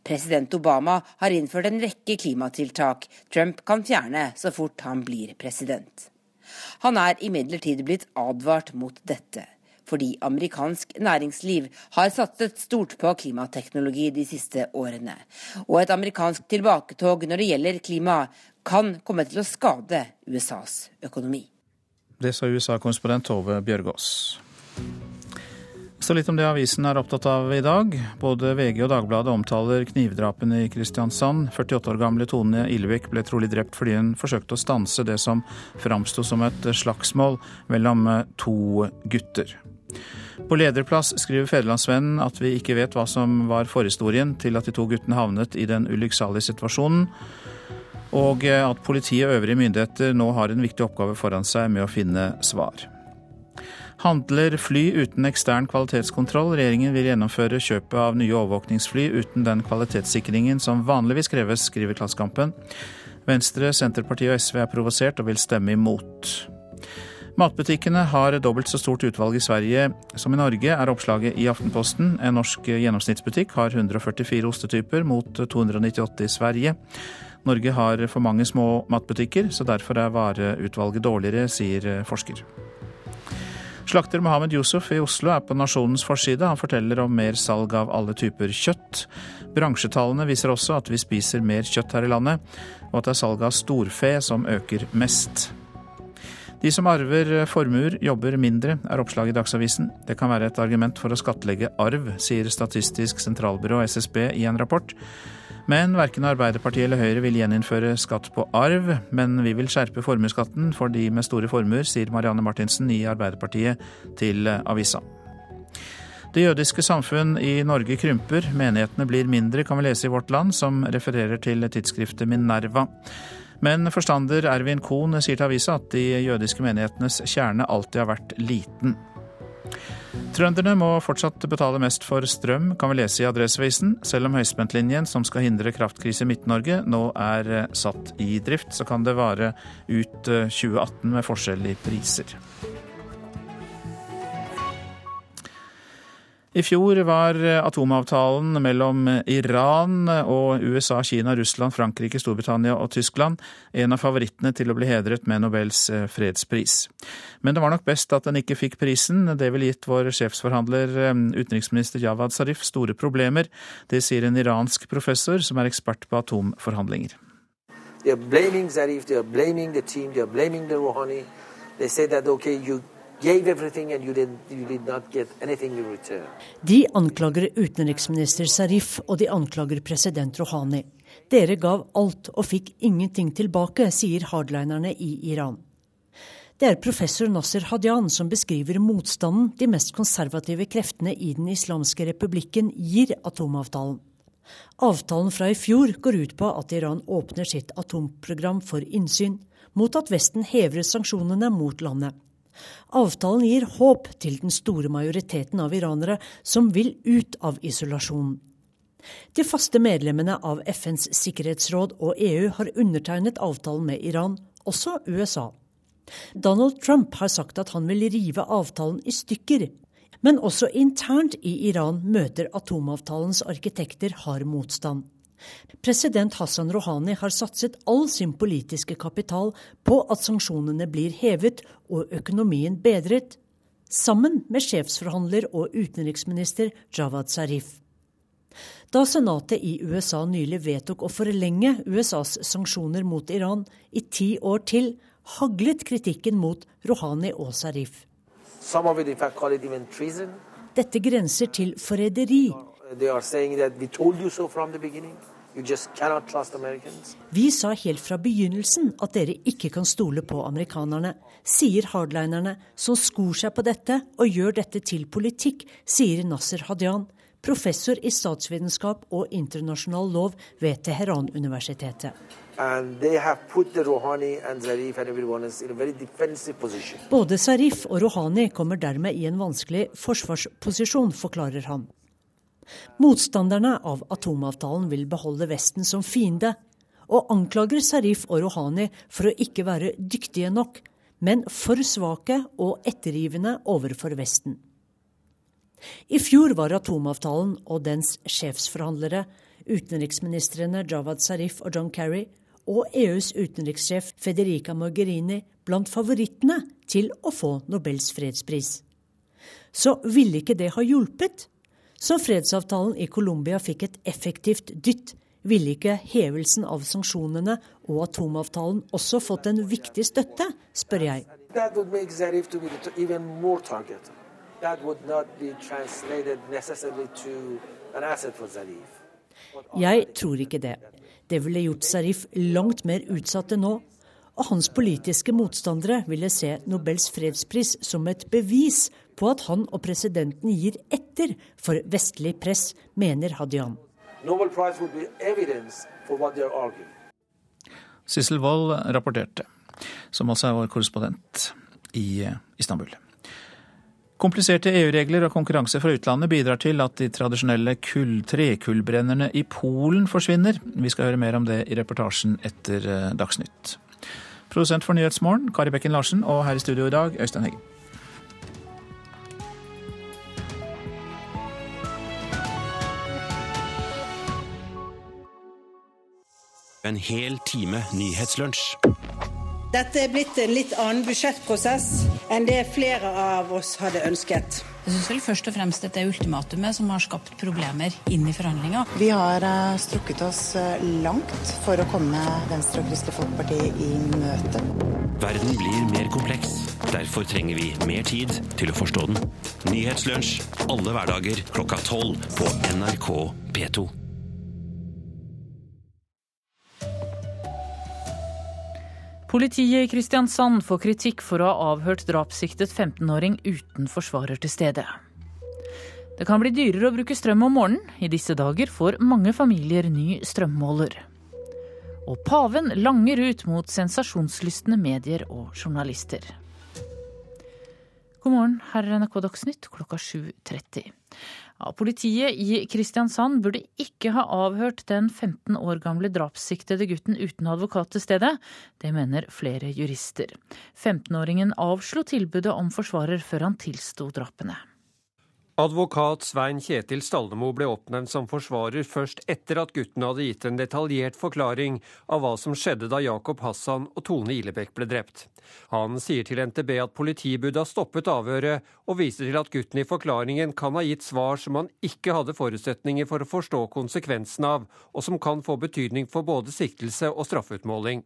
President Obama har innført en rekke klimatiltak Trump kan fjerne så fort han blir president. Han er imidlertid blitt advart mot dette fordi amerikansk næringsliv har satset stort på klimateknologi de siste årene. Og et amerikansk tilbaketog når det gjelder klima, kan komme til å skade USAs økonomi. Det sa USA-konsponent Tove Bjørgaas. Så litt om det avisen er opptatt av i dag. Både VG og Dagbladet omtaler knivdrapene i Kristiansand. 48 år gamle Tone Ilvik ble trolig drept fordi hun forsøkte å stanse det som framsto som et slagsmål mellom to gutter. På lederplass skriver Federlandsvennen at vi ikke vet hva som var forhistorien til at de to guttene havnet i den ulykksalige situasjonen, og at politiet og øvrige myndigheter nå har en viktig oppgave foran seg med å finne svar. Handler fly uten ekstern kvalitetskontroll. Regjeringen vil gjennomføre kjøpet av nye overvåkningsfly uten den kvalitetssikringen som vanligvis kreves, skriver Klassekampen. Venstre, Senterpartiet og SV er provosert og vil stemme imot. Matbutikkene har dobbelt så stort utvalg i Sverige som i Norge, er oppslaget i Aftenposten. En norsk gjennomsnittsbutikk har 144 ostetyper mot 298 i Sverige. Norge har for mange små matbutikker, så derfor er vareutvalget dårligere, sier forsker. Slakter Mohammed Yusuf i Oslo er på Nasjonens forside. Han forteller om mer salg av alle typer kjøtt. Bransjetallene viser også at vi spiser mer kjøtt her i landet, og at det er salget av storfe som øker mest. De som arver formuer, jobber mindre, er oppslaget i Dagsavisen. Det kan være et argument for å skattlegge arv, sier Statistisk sentralbyrå, SSB, i en rapport. Men verken Arbeiderpartiet eller Høyre vil gjeninnføre skatt på arv, men vi vil skjerpe formuesskatten for de med store formuer, sier Marianne Martinsen i Arbeiderpartiet til avisa. Det jødiske samfunn i Norge krymper, menighetene blir mindre, kan vi lese i Vårt Land, som refererer til tidsskriftet Minerva. Men forstander Ervin Kohn sier til avisa at de jødiske menighetenes kjerne alltid har vært liten. Trønderne må fortsatt betale mest for strøm, kan vi lese i Adresseavisen. Selv om høyspentlinjen som skal hindre kraftkrise i Midt-Norge nå er satt i drift, så kan det vare ut 2018 med forskjell i priser. I fjor var atomavtalen mellom Iran og USA, Kina, Russland, Frankrike, Storbritannia og Tyskland en av favorittene til å bli hedret med Nobels fredspris. Men det var nok best at den ikke fikk prisen. Det ville gitt vår sjefsforhandler, utenriksminister Javad Zarif, store problemer. Det sier en iransk professor som er ekspert på atomforhandlinger. De are blaming Zarif, de are blaming the de are blaming the Rouhani. They say that, okay, you de anklager utenriksminister Sarif og de anklager president Rouhani. Dere gav alt og fikk ingenting tilbake, sier hardlinerne i Iran. Det er professor Nasser Hadian som beskriver motstanden de mest konservative kreftene i Den islamske republikken gir atomavtalen. Avtalen fra i fjor går ut på at Iran åpner sitt atomprogram for innsyn, mot at Vesten hever sanksjonene mot landet. Avtalen gir håp til den store majoriteten av iranere som vil ut av isolasjon. De faste medlemmene av FNs sikkerhetsråd og EU har undertegnet avtalen med Iran, også USA. Donald Trump har sagt at han vil rive avtalen i stykker. Men også internt i Iran møter atomavtalens arkitekter hard motstand. President Hassan Rouhani har satset all sin politiske kapital på at sanksjonene blir hevet og økonomien bedret. sammen med sjefsforhandler og utenriksminister Jawad Zarif. Da senatet i USA nylig vedtok å forlenge USAs sanksjoner mot Iran i ti år til, haglet kritikken mot Rouhani og Zarif. Dette grenser til forræderi. Vi sa helt fra begynnelsen at dere ikke kan stole på amerikanerne, sier hardlinerne, som skor seg på dette og gjør dette til politikk, sier Nasser Hadian, professor i statsvitenskap og internasjonal lov ved Teheran-universitetet. Både Zarif og Rouhani kommer dermed i en vanskelig forsvarsposisjon, forklarer han. Motstanderne av atomavtalen vil beholde Vesten som fiende, og anklager Sarif og Rouhani for å ikke være dyktige nok, men for svake og ettergivende overfor Vesten. I fjor var atomavtalen og dens sjefsforhandlere, utenriksministrene Jawad Sarif og John Kerry, og EUs utenrikssjef Federica Mogherini blant favorittene til å få Nobels fredspris. Så ville ikke det ha hjulpet så fredsavtalen i Colombia fikk et effektivt dytt, ville ikke hevelsen av sanksjonene og atomavtalen også fått en viktig støtte, spør jeg. Jeg tror ikke det. Det ville gjort Zarif langt mer utsatt enn nå, og hans politiske motstandere ville se Nobels fredspris som et bevis på at han og presidenten gir etter for vestlig press, mener Hadian. Sissel Wold rapporterte, som også er vår korrespondent i Istanbul. Kompliserte EU-regler og konkurranse fra utlandet bidrar til at de tradisjonelle kull, trekullbrennerne i Polen forsvinner. Vi skal høre mer om det i reportasjen etter eh, Dagsnytt. Produsent for Nyhetsmorgen, Kari Bekken Larsen, og her i studio i dag, Øystein Heggen. En hel time nyhetslunsj. Dette er blitt en litt annen budsjettprosess enn det flere av oss hadde ønsket. Jeg syns vel først og fremst dette er ultimatumet som har skapt problemer inn i forhandlinga. Vi har uh, strukket oss uh, langt for å komme Venstre og Kristelig Folkeparti i møte. Verden blir mer kompleks. Derfor trenger vi mer tid til å forstå den. Nyhetslunsj alle hverdager klokka tolv på NRK P2. Politiet i Kristiansand får kritikk for å ha avhørt drapssiktet 15-åring uten forsvarer til stede. Det kan bli dyrere å bruke strøm om morgenen. I disse dager får mange familier ny strømmåler. Og paven langer ut mot sensasjonslystne medier og journalister. God morgen, her er NRK Dagsnytt klokka 7.30. Ja, politiet i Kristiansand burde ikke ha avhørt den 15 år gamle drapssiktede gutten uten advokat til stede. Det mener flere jurister. 15-åringen avslo tilbudet om forsvarer før han tilsto drapene. Advokat Svein Kjetil Stallemo ble oppnevnt som forsvarer først etter at gutten hadde gitt en detaljert forklaring av hva som skjedde da Jakob Hassan og Tone Ilebekk ble drept. Han sier til NTB at politiet burde ha stoppet avhøret, og viser til at gutten i forklaringen kan ha gitt svar som han ikke hadde forutsetninger for å forstå konsekvensen av, og som kan få betydning for både siktelse og straffeutmåling.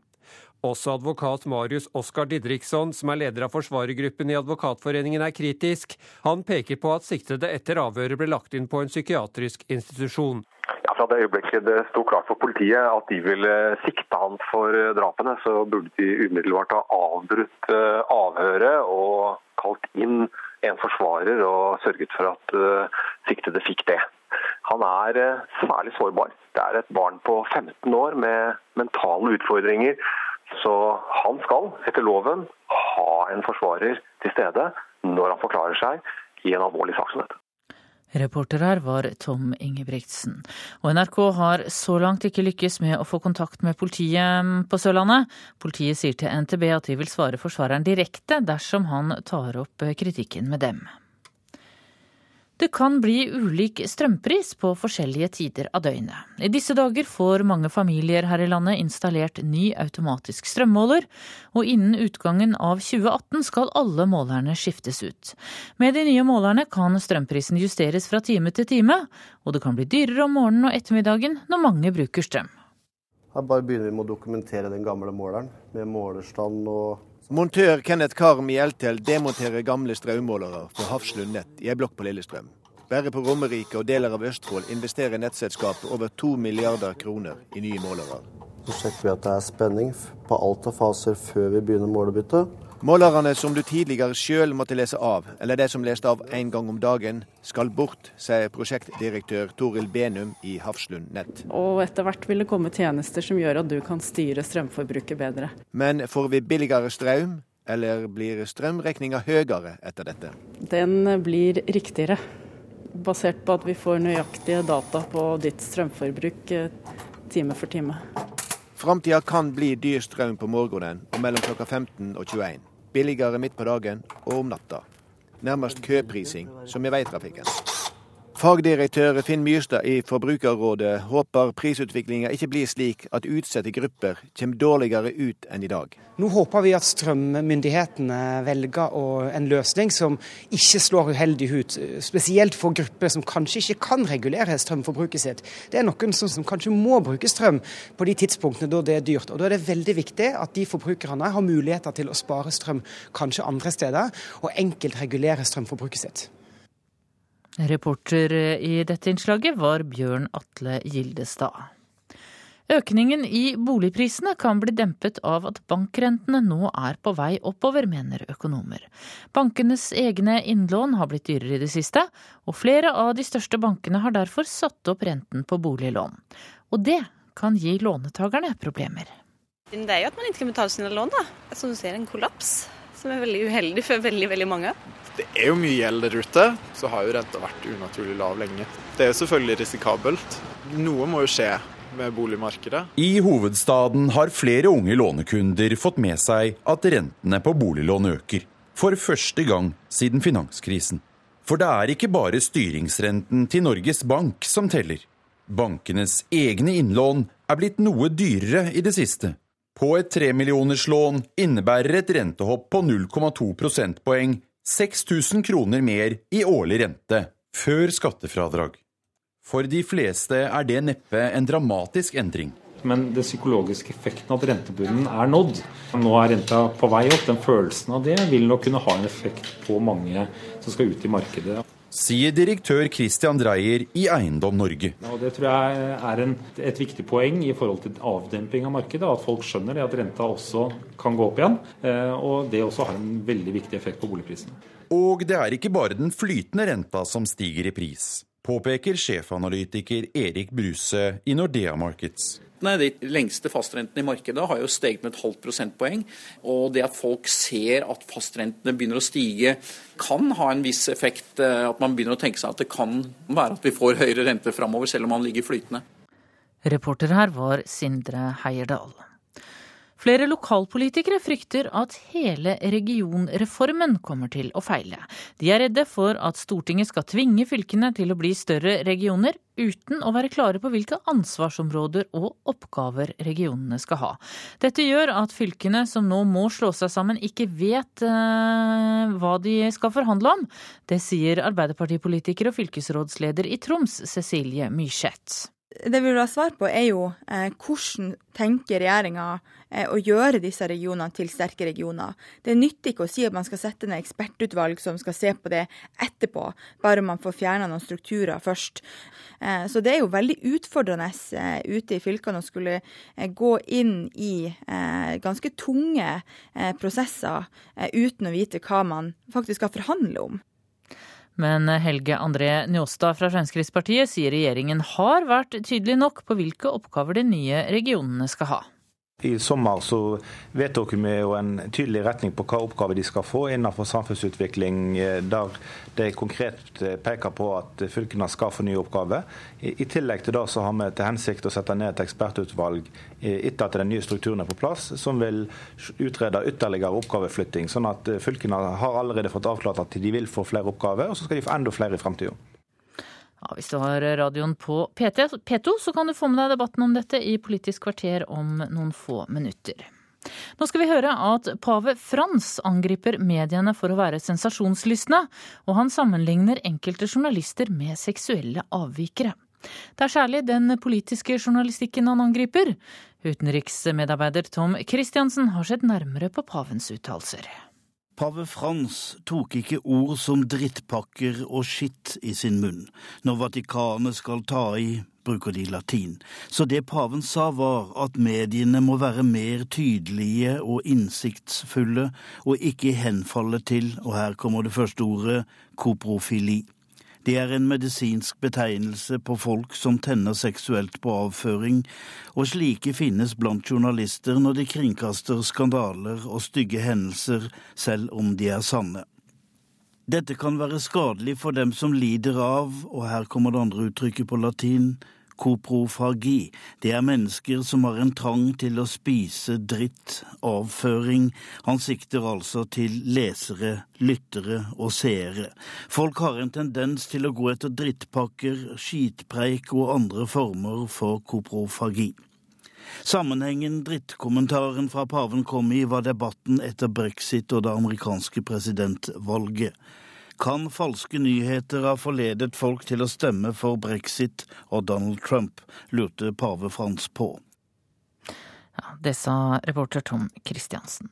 Også advokat Marius Oskar Didriksson, som er leder av forsvarergruppen i Advokatforeningen, er kritisk. Han peker på at siktede etter avhøret ble lagt inn på en psykiatrisk institusjon. Ja, fra det øyeblikket det sto klart for politiet at de ville sikte han for eh, drapene, så burde de umiddelbart ha avbrutt eh, avhøret og kalt inn en forsvarer og sørget for at uh, siktede fikk det. Han er særlig sårbar. Det er et barn på 15 år med mentale utfordringer så han skal etter loven ha en forsvarer til stede når han forklarer seg i en alvorlig sak som dette. Reporter her var Tom Ingebrigtsen. Og NRK har så langt ikke lykkes med å få kontakt med politiet på Sørlandet. Politiet sier til NTB at de vil svare forsvareren direkte dersom han tar opp kritikken med dem. Det kan bli ulik strømpris på forskjellige tider av døgnet. I disse dager får mange familier her i landet installert ny automatisk strømmåler, og innen utgangen av 2018 skal alle målerne skiftes ut. Med de nye målerne kan strømprisen justeres fra time til time, og det kan bli dyrere om morgenen og ettermiddagen når mange bruker strøm. Her bare begynner vi med å dokumentere den gamle måleren, med målerstand og Montør Kenneth Karm i Eltel demonterer gamle strømmålere på Hafslund nett i ei blokk på Lillestrøm. Bare på Romerike og deler av Østfold investerer nettselskapet over to milliarder kroner i nye målere. Så sjekker vi at det er spenning på alt av faser før vi begynner målebyttet. Målerne som du tidligere sjøl måtte lese av, eller de som leste av én gang om dagen, skal bort, sier prosjektdirektør Toril Benum i Hafslund Nett. Og etter hvert vil det komme tjenester som gjør at du kan styre strømforbruket bedre. Men får vi billigere strøm, eller blir strømregninga høyere etter dette? Den blir riktigere, basert på at vi får nøyaktige data på ditt strømforbruk eh, time for time. Framtida kan bli dyr strøm på morgenen og mellom klokka 15 og 21 billigere midt på dagen og om natta. Nærmest køprising, som i veitrafikken. Fagdirektør Finn Myrstad i Forbrukerrådet håper prisutviklinga ikke blir slik at utsatte grupper kommer dårligere ut enn i dag. Nå håper vi at strømmyndighetene velger en løsning som ikke slår uheldig ut, spesielt for grupper som kanskje ikke kan regulere strømforbruket sitt. Det er noen som, kanskje må bruke strøm på de tidspunktene da det er dyrt. Og Da er det veldig viktig at de forbrukerne har muligheter til å spare strøm kanskje andre steder, og enkelt regulere strømforbruket sitt. Reporter i dette innslaget var Bjørn Atle Gildestad. Økningen i boligprisene kan bli dempet av at bankrentene nå er på vei oppover, mener økonomer. Bankenes egne innlån har blitt dyrere i det siste, og flere av de største bankene har derfor satt opp renten på boliglån. Og det kan gi lånetakerne problemer. Det er jo at man ikke kan betale sine lån, da. Som du ser, en kollaps. Som er veldig uheldig for veldig, veldig mange. Det er jo mye gjeld der ute, så har jo renta vært unaturlig lav lenge. Det er jo selvfølgelig risikabelt. Noe må jo skje med boligmarkedet. I hovedstaden har flere unge lånekunder fått med seg at rentene på boliglån øker. For første gang siden finanskrisen. For det er ikke bare styringsrenten til Norges Bank som teller. Bankenes egne innlån er blitt noe dyrere i det siste. På et tremillionerslån innebærer et rentehopp på 0,2 prosentpoeng 6000 kroner mer i årlig rente før skattefradrag. For de fleste er det neppe en dramatisk endring. Men det psykologiske effekten av at rentebunnen er nådd. Nå er renta på vei opp. Den følelsen av det vil nok kunne ha en effekt på mange som skal ut i markedet sier direktør Christian Dreyer i Eiendom Norge. Og det tror jeg er en, et viktig poeng i forhold til avdemping av markedet. At folk skjønner at renta også kan gå opp igjen. Eh, og det også har en veldig viktig effekt på boligprisene. Og det er ikke bare den flytende renta som stiger i pris, påpeker sjefanalytiker Erik Bruse i Nordea Markets. Nei, De lengste fastrentene i markedet har jo steget med et halvt prosentpoeng. Og det at folk ser at fastrentene begynner å stige, kan ha en viss effekt. Eh, at man begynner å tenke seg at det kan være at vi får høyere rente framover, selv om man ligger flytende. Reporter her var Sindre Heierdal. Flere lokalpolitikere frykter at hele regionreformen kommer til å feile. De er redde for at Stortinget skal tvinge fylkene til å bli større regioner, uten å være klare på hvilke ansvarsområder og oppgaver regionene skal ha. Dette gjør at fylkene som nå må slå seg sammen, ikke vet eh, hva de skal forhandle om. Det sier Arbeiderpartipolitiker og fylkesrådsleder i Troms, Cecilie Myrseth det vi vil ha svar på, er jo eh, hvordan tenker regjeringa eh, å gjøre disse regionene til sterke regioner. Det nytter ikke å si at man skal sette ned ekspertutvalg som skal se på det etterpå, bare man får fjerna noen strukturer først. Eh, så det er jo veldig utfordrende eh, ute i fylkene å skulle eh, gå inn i eh, ganske tunge prosesser uten å vite hva man faktisk skal forhandle om. Men Helge André Njåstad fra Fremskrittspartiet sier regjeringen har vært tydelig nok på hvilke oppgaver de nye regionene skal ha. I sommer så vedtok vi jo en tydelig retning på hva oppgaver de skal få innenfor samfunnsutvikling, eh, der de konkret eh, peker på at fylkene skal få nye oppgaver. I tillegg til det så har vi til hensikt å sette ned et ekspertutvalg eh, etter at den nye strukturen er på plass, som vil utrede ytterligere oppgaveflytting. Sånn at fylkene har allerede fått avklart at de vil få flere oppgaver, og så skal de få enda flere i framtida. Ja, hvis du har radioen på PT, P2, så kan du få med deg debatten om dette i Politisk kvarter om noen få minutter. Nå skal vi høre at pave Frans angriper mediene for å være sensasjonslystne, og han sammenligner enkelte journalister med seksuelle avvikere. Det er særlig den politiske journalistikken han angriper. Utenriksmedarbeider Tom Christiansen har sett nærmere på pavens uttalelser. Pave Frans tok ikke ord som drittpakker og skitt i sin munn. Når Vatikanet skal ta i, bruker de latin. Så det paven sa var at mediene må være mer tydelige og innsiktsfulle, og ikke henfalle til, og her kommer det første ordet, koprofili. Det er en medisinsk betegnelse på folk som tenner seksuelt på avføring, og slike finnes blant journalister når de kringkaster skandaler og stygge hendelser, selv om de er sanne. Dette kan være skadelig for dem som lider av, og her kommer det andre uttrykket på latin, koprofagi. Det er mennesker som har en trang til å spise dritt, avføring. Han sikter altså til lesere, lyttere og seere. Folk har en tendens til å gå etter drittpakker, skitpreik og andre former for koprofagi. Sammenhengen drittkommentaren fra paven kom i, var debatten etter brexit og det amerikanske presidentvalget. Kan falske nyheter ha forledet folk til å stemme for brexit og Donald Trump, lurte pave Frans på. Ja, det sa reporter Tom Christiansen.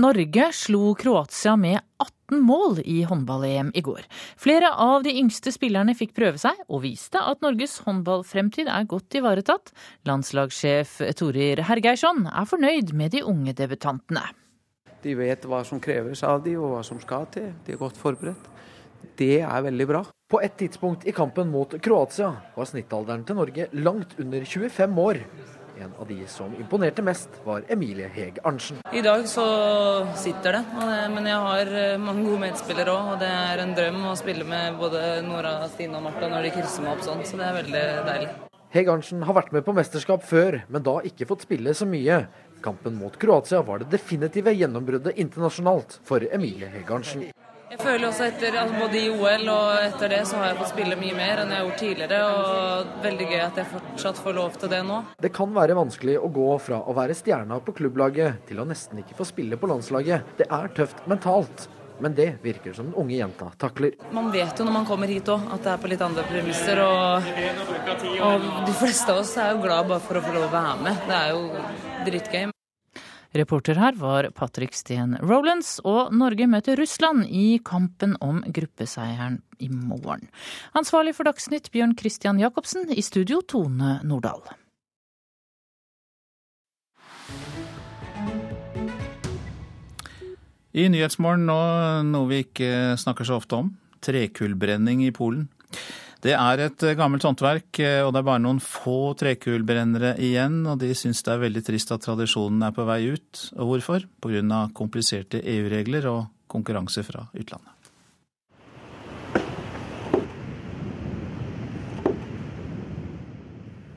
Norge slo Kroatia med 18 mål i håndball-EM i går. Flere av de yngste spillerne fikk prøve seg, og viste at Norges håndballfremtid er godt ivaretatt. Landslagssjef Torir Hergeirsson er fornøyd med de unge debutantene. De vet hva som kreves av de og hva som skal til. De er godt forberedt. Det er veldig bra. På et tidspunkt i kampen mot Kroatia var snittalderen til Norge langt under 25 år. En av de som imponerte mest, var Emilie Heg Arntzen. I dag så sitter det, men jeg har eh, mange gode medspillere òg. Og det er en drøm å spille med både Nora, Stine og Martha når de krysser meg opp sånn, så det er veldig deilig. Heg Arntzen har vært med på mesterskap før, men da ikke fått spille så mye. Kampen mot Kroatia var det definitive gjennombruddet internasjonalt for Emilie Hegarnsen. Jeg føler også etter altså både i OL og etter det så har jeg fått spille mye mer enn jeg har gjort tidligere. og Veldig gøy at jeg fortsatt får lov til det nå. Det kan være vanskelig å gå fra å være stjerna på klubblaget til å nesten ikke få spille på landslaget. Det er tøft mentalt. Men det virker som den unge jenta takler. Man vet jo når man kommer hit òg at det er på litt andre premisser. Og, og de fleste av oss er jo glad bare for å få lov å være med. Det er jo dritgøy. Reporter her var Patrick Steen Rolands, og Norge møter Russland i kampen om gruppeseieren i morgen. Ansvarlig for Dagsnytt Bjørn Christian Jacobsen, i studio Tone Nordahl. I Nyhetsmorgen nå noe vi ikke snakker så ofte om. Trekullbrenning i Polen. Det er et eh, gammelt håndverk, eh, og det er bare noen få trekullbrennere igjen. Og de syns det er veldig trist at tradisjonen er på vei ut. Og hvorfor? Pga. kompliserte EU-regler og konkurranse fra utlandet.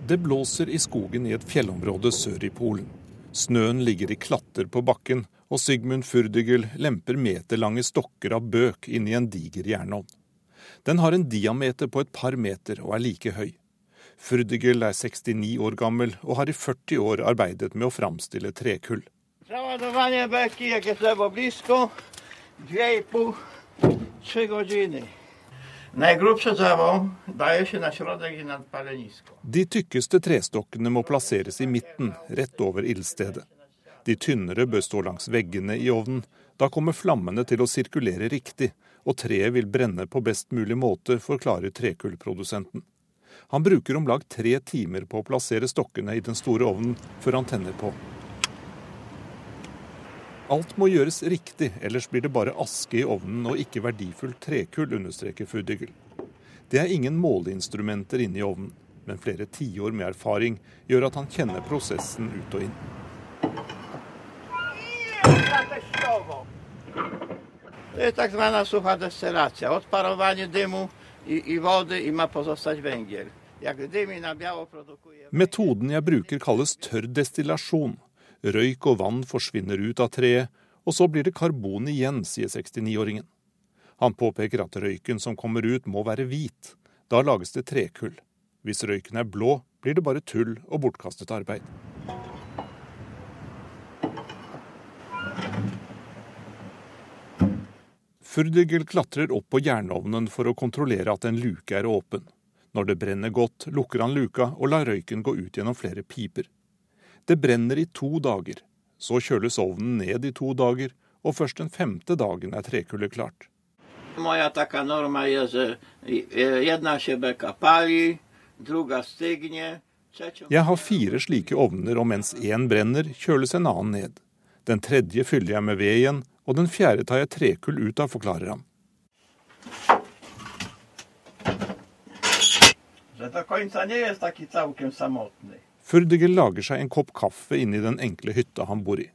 Det blåser i skogen i et fjellområde sør i Polen. Snøen ligger i klatter på bakken, og Sigmund Furdigel lemper meterlange stokker av bøk inn i en diger jernovn. Den har en diameter på et par meter og er like høy. Furdigel er 69 år gammel og har i 40 år arbeidet med å framstille trekull. De tykkeste trestokkene må plasseres i midten, rett over ildstedet. De tynnere bør stå langs veggene i ovnen. Da kommer flammene til å sirkulere riktig, og treet vil brenne på best mulig måte, forklarer trekullprodusenten. Han bruker om lag tre timer på å plassere stokkene i den store ovnen før han tenner på. Alt må gjøres riktig, ellers blir det bare aske i ovnen og ikke verdifullt trekull, understreker Fudigel. Det er ingen måleinstrumenter inne i ovnen. Men flere tiår med erfaring gjør at han kjenner prosessen ut og inn. To jest tak zwana sucha destylacja. Odparowanie dymu i, i wody i ma pozostać węgiel. Jak dymi na biało produkuje... Metoden jeg bruker kalles tørr destillasjon. Røyk og vann forsvinner ut av treet, og så blir det karbon igjen, sier 69-åringen. Han påpeker at røyken som kommer ut må være hvit. Da lages det trekull. Hvis røyken er blå, blir det bare tull og bortkastet arbeid. Furdigel klatrer opp på jernovnen for å kontrollere at en luke er åpen. Når det brenner godt, lukker han luka og lar røyken gå ut gjennom flere piper. Det brenner i to dager. Så kjøles ovnen ned i to dager, og først den femte dagen er trekullet klart. Moja taka norma jest, e, jedna się beka pali, druga stygnie. Jeg har fire slike ovner, og mens én brenner, kjøles en annen ned. Den tredje fyller jeg med ved igjen, og den fjerde tar jeg trekull ut av, forklarer han. Furdigel lager seg en kopp kaffe inne i den enkle hytta han bor i.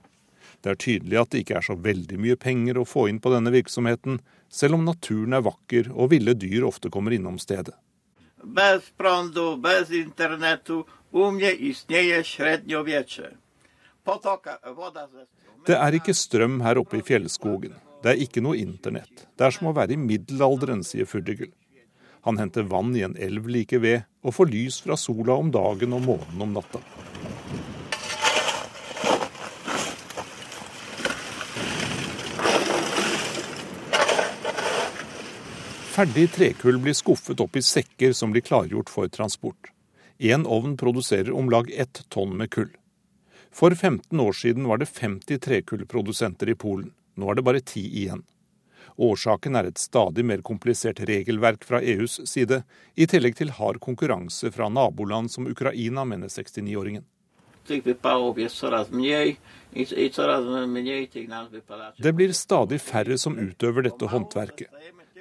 Det er tydelig at det ikke er så veldig mye penger å få inn på denne virksomheten, selv om naturen er vakker og ville dyr ofte kommer innom stedet. Bez prądu, bez internetu u mnie istnieje średniowiecze. Potoka, woda Det er ikke strøm her oppe i fjellskogen. Det er ikke noe internett. Det er som å være i middelalderen, sier Furdigel. Han henter vann i en elv like ved, og får lys fra sola om dagen og månen om natta. Ferdig trekull blir skuffet opp i sekker som blir klargjort for transport. Én ovn produserer om lag ett tonn med kull. For 15 år siden var det 50 trekullprodusenter i Polen. Nå er det bare ti igjen. Årsaken er et stadig mer komplisert regelverk fra EUs side, i tillegg til hard konkurranse fra naboland som Ukraina, mener 69-åringen. Tych wypałów jest coraz mniej i, i coraz mniej tych nas wypalaczy. Det blir stadig færre som utøver dette håndverket.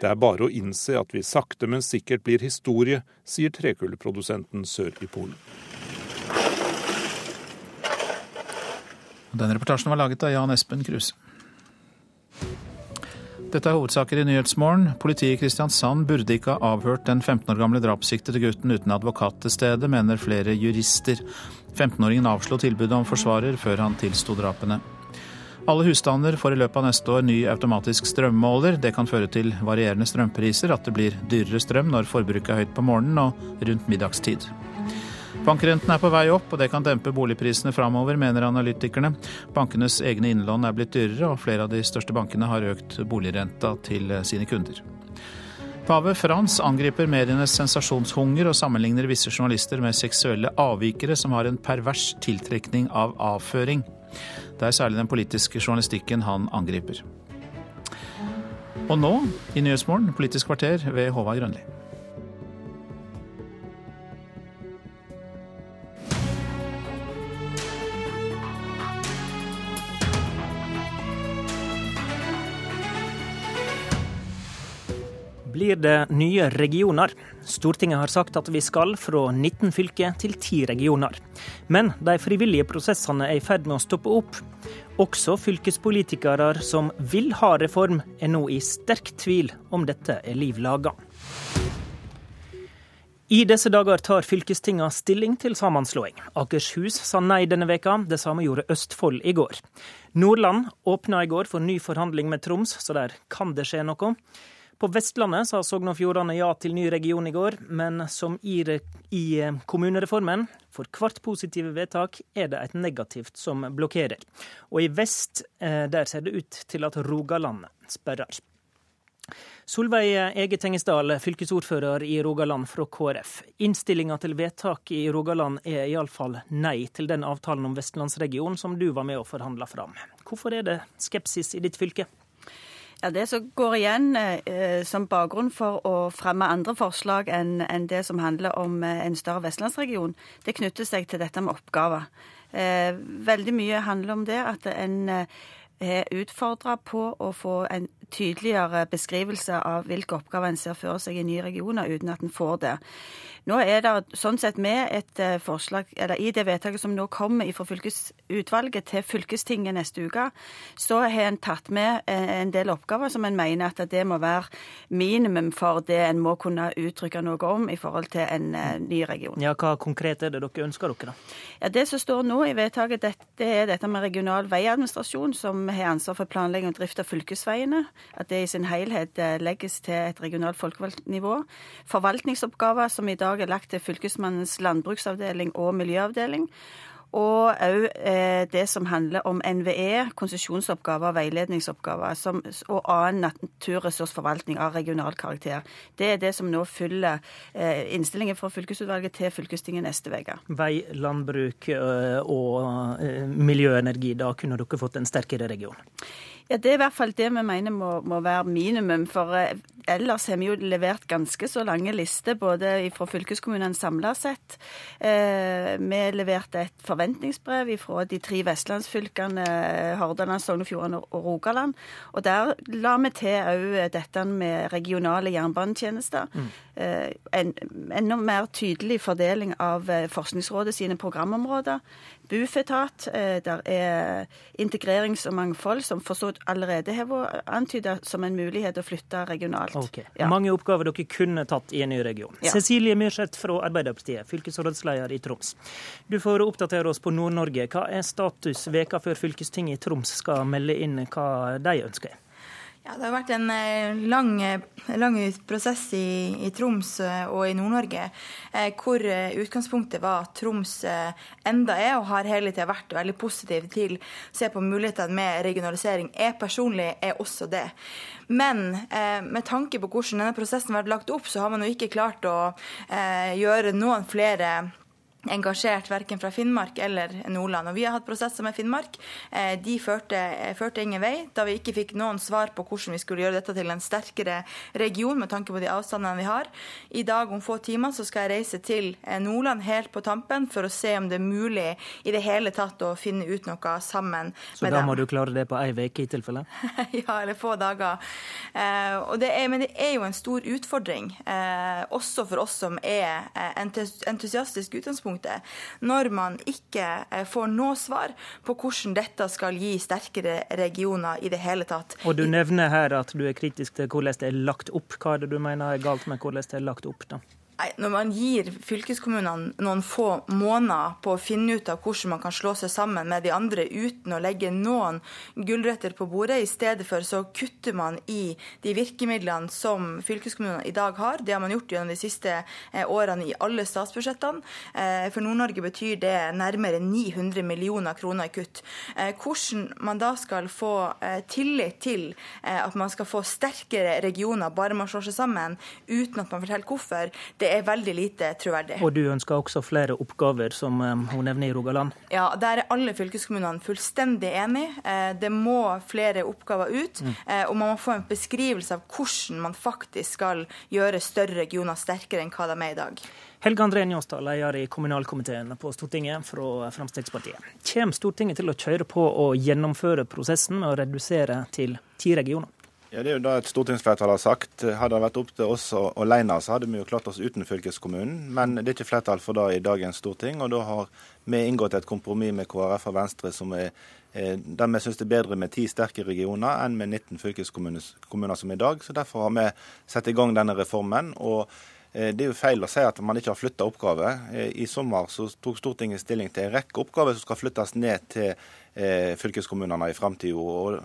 Det er bare å innse at vi sakte, men sikkert blir historie, sier trekullprodusenten sør i Polen. Denne reportasjen var laget av Jan Espen Kruse. Dette er hovedsaker i Nyhetsmorgen. Politiet i Kristiansand burde ikke ha avhørt den 15 år gamle drapssiktede gutten uten advokat til stede, mener flere jurister. 15-åringen avslo tilbudet om forsvarer før han tilsto drapene. Alle husstander får i løpet av neste år ny automatisk strømmåler. Det kan føre til varierende strømpriser, at det blir dyrere strøm når forbruket er høyt på morgenen og rundt middagstid. Bankrenten er på vei opp, og det kan dempe boligprisene framover, mener analytikerne. Bankenes egne innlån er blitt dyrere, og flere av de største bankene har økt boligrenta til sine kunder. Pave Frans angriper medienes sensasjonshunger og sammenligner visse journalister med seksuelle avvikere som har en pervers tiltrekning av avføring. Det er særlig den politiske journalistikken han angriper. Og nå, i Nyhetsmorgen, Politisk kvarter ved Håvard Grønli. Blir det nye regioner? Stortinget har sagt at vi skal fra 19 fylker til 10 regioner. Men de frivillige prosessene er i ferd med å stoppe opp. Også fylkespolitikere som vil ha reform, er nå i sterk tvil om dette er liv laga. I disse dager tar fylkestinga stilling til sammenslåing. Akershus sa nei denne veka, det samme gjorde Østfold i går. Nordland åpna i går for ny forhandling med Troms, så der kan det skje noe. På Vestlandet sa Sogn og Fjordane ja til ny region i går, men som i, i kommunereformen, for hvert positive vedtak er det et negativt som blokkerer. Og i vest, der ser det ut til at Rogaland sperrer. Solveig Ege Tengesdal, fylkesordfører i Rogaland fra KrF. Innstillinga til vedtak i Rogaland er iallfall nei til den avtalen om vestlandsregionen som du var med å forhandle fram. Hvorfor er det skepsis i ditt fylke? Ja, Det som går igjen eh, som bakgrunn for å fremme andre forslag enn en det som handler om eh, en større vestlandsregion, det knytter seg til dette med oppgaver. Eh, veldig mye handler om det at en er utfordra på å få en tydeligere beskrivelse av hvilke oppgaver en ser for seg i nye regioner, uten at en får det. Nå er det sånn sett med et eh, forslag, eller I det vedtaket som nå kommer fra fylkesutvalget til fylkestinget neste uke, så har en tatt med eh, en del oppgaver som en mener at det må være minimum for det en må kunne uttrykke noe om i forhold til en uh, ny region. Ja, Hva konkret er det dere ønsker dere, da? Ja, Det som står nå i vedtaket, det er dette med regional veiadministrasjon, som har ansvar for planlegging og drift av fylkesveiene. At det i sin helhet legges til et regionalt folkevalgt nivå. Forvaltningsoppgaver som i dag er lagt til Fylkesmannens landbruksavdeling og miljøavdeling. Og òg eh, det som handler om NVE, konsesjonsoppgaver, veiledningsoppgaver som, og annen naturressursforvaltning av regional karakter. Det er det som nå følger eh, innstillingen fra fylkesutvalget til fylkestinget neste uke. Vei, landbruk eh, og eh, miljøenergi, da kunne dere fått en sterkere region? Ja, Det er i hvert fall det vi mener må, må være minimum. For eh, ellers har vi jo levert ganske så lange lister, både fra fylkeskommunene samla sett. Eh, vi leverte et forventningsbrev fra de tre vestlandsfylkene Hordaland, Sogn og Fjordane og Rogaland. Og der la vi til òg dette med regionale jernbanetjenester. Mm. Eh, en enda mer tydelig fordeling av eh, Forskningsrådet sine programområder. Bufetat, eh, der er integrerings og mangfold, som forstått allerede har vært antydet som en mulighet å flytte regionalt. Okay. Ja. Mange oppgaver dere kunne tatt i en ny region. Ja. Cecilie Myrseth fra Arbeiderpartiet, fylkesrådsleder i Troms. Du får oppdatere oss på Nord-Norge. Hva er status veka før fylkestinget i Troms skal melde inn hva de ønsker? Ja, Det har vært en eh, lang, eh, lang prosess i, i, Troms eh, og i Nord-Norge, hvor utgangspunktet var at Troms enda er og har hele tida vært veldig positiv til å se på mulighetene med regionalisering. Jeg personlig er også det. Men eh, med tanke på hvordan denne prosessen har vært lagt opp, så har man jo ikke klart å eh, gjøre noen flere engasjert verken fra Finnmark eller Nordland. Og Vi har hatt prosesser med Finnmark. Eh, de førte, eh, førte, ingen vei, da vi ikke fikk noen svar på hvordan vi skulle gjøre dette til en sterkere region med tanke på de avstandene vi har. I dag om få timer så skal jeg reise til eh, Nordland helt på tampen for å se om det er mulig i det hele tatt å finne ut noe sammen så med dem. Så da må du klare det på ei uke i tilfelle? [LAUGHS] ja, eller få dager. Det er, men det er jo en stor utfordring, også for oss som er entusiastiske utgangspunkt tidspunktet, når man ikke eh, får noe svar på hvordan dette skal gi sterkere regioner i det hele tatt. Og Du nevner her at du er kritisk til hvordan det er lagt opp. Hva er det du mener er galt med hvordan det er lagt opp? da? Når man gir fylkeskommunene noen få måneder på å finne ut av hvordan man kan slå seg sammen med de andre uten å legge noen gulrøtter på bordet, i stedet for så kutter man i de virkemidlene som fylkeskommunene i dag har. Det har man gjort gjennom de siste eh, årene i alle statsbudsjettene. Eh, for Nord-Norge betyr det nærmere 900 millioner kroner i kutt. Eh, hvordan man da skal få tillit til at man skal få sterkere regioner bare man slår seg sammen, uten at man forteller hvorfor, det det er veldig lite troverdig. Og du ønsker også flere oppgaver, som eh, hun nevner i Rogaland? Ja, der er alle fylkeskommunene fullstendig enig. Eh, det må flere oppgaver ut. Mm. Eh, og man må få en beskrivelse av hvordan man faktisk skal gjøre større regioner sterkere enn hva de er i dag. Helge André Njåstad, leder i kommunalkomiteen på Stortinget fra Fremskrittspartiet. Kommer Stortinget til å kjøre på og gjennomføre prosessen med å redusere til ti regioner? Ja, Det er jo da et stortingsflertall har sagt. Hadde det vært opp til oss alene, så hadde vi jo klart oss uten fylkeskommunen. Men det er ikke flertall for det i dagens storting, og da har vi inngått et kompromiss med KrF og Venstre som er der vi syns det er bedre med ti sterke regioner enn med 19 fylkeskommuner som i dag. Så Derfor har vi satt i gang denne reformen. og eh, det er jo feil å si at man ikke har flytta oppgaver. Eh, I sommer så tok Stortinget stilling til en rekke oppgaver som skal flyttes ned til fylkeskommunene i framtida.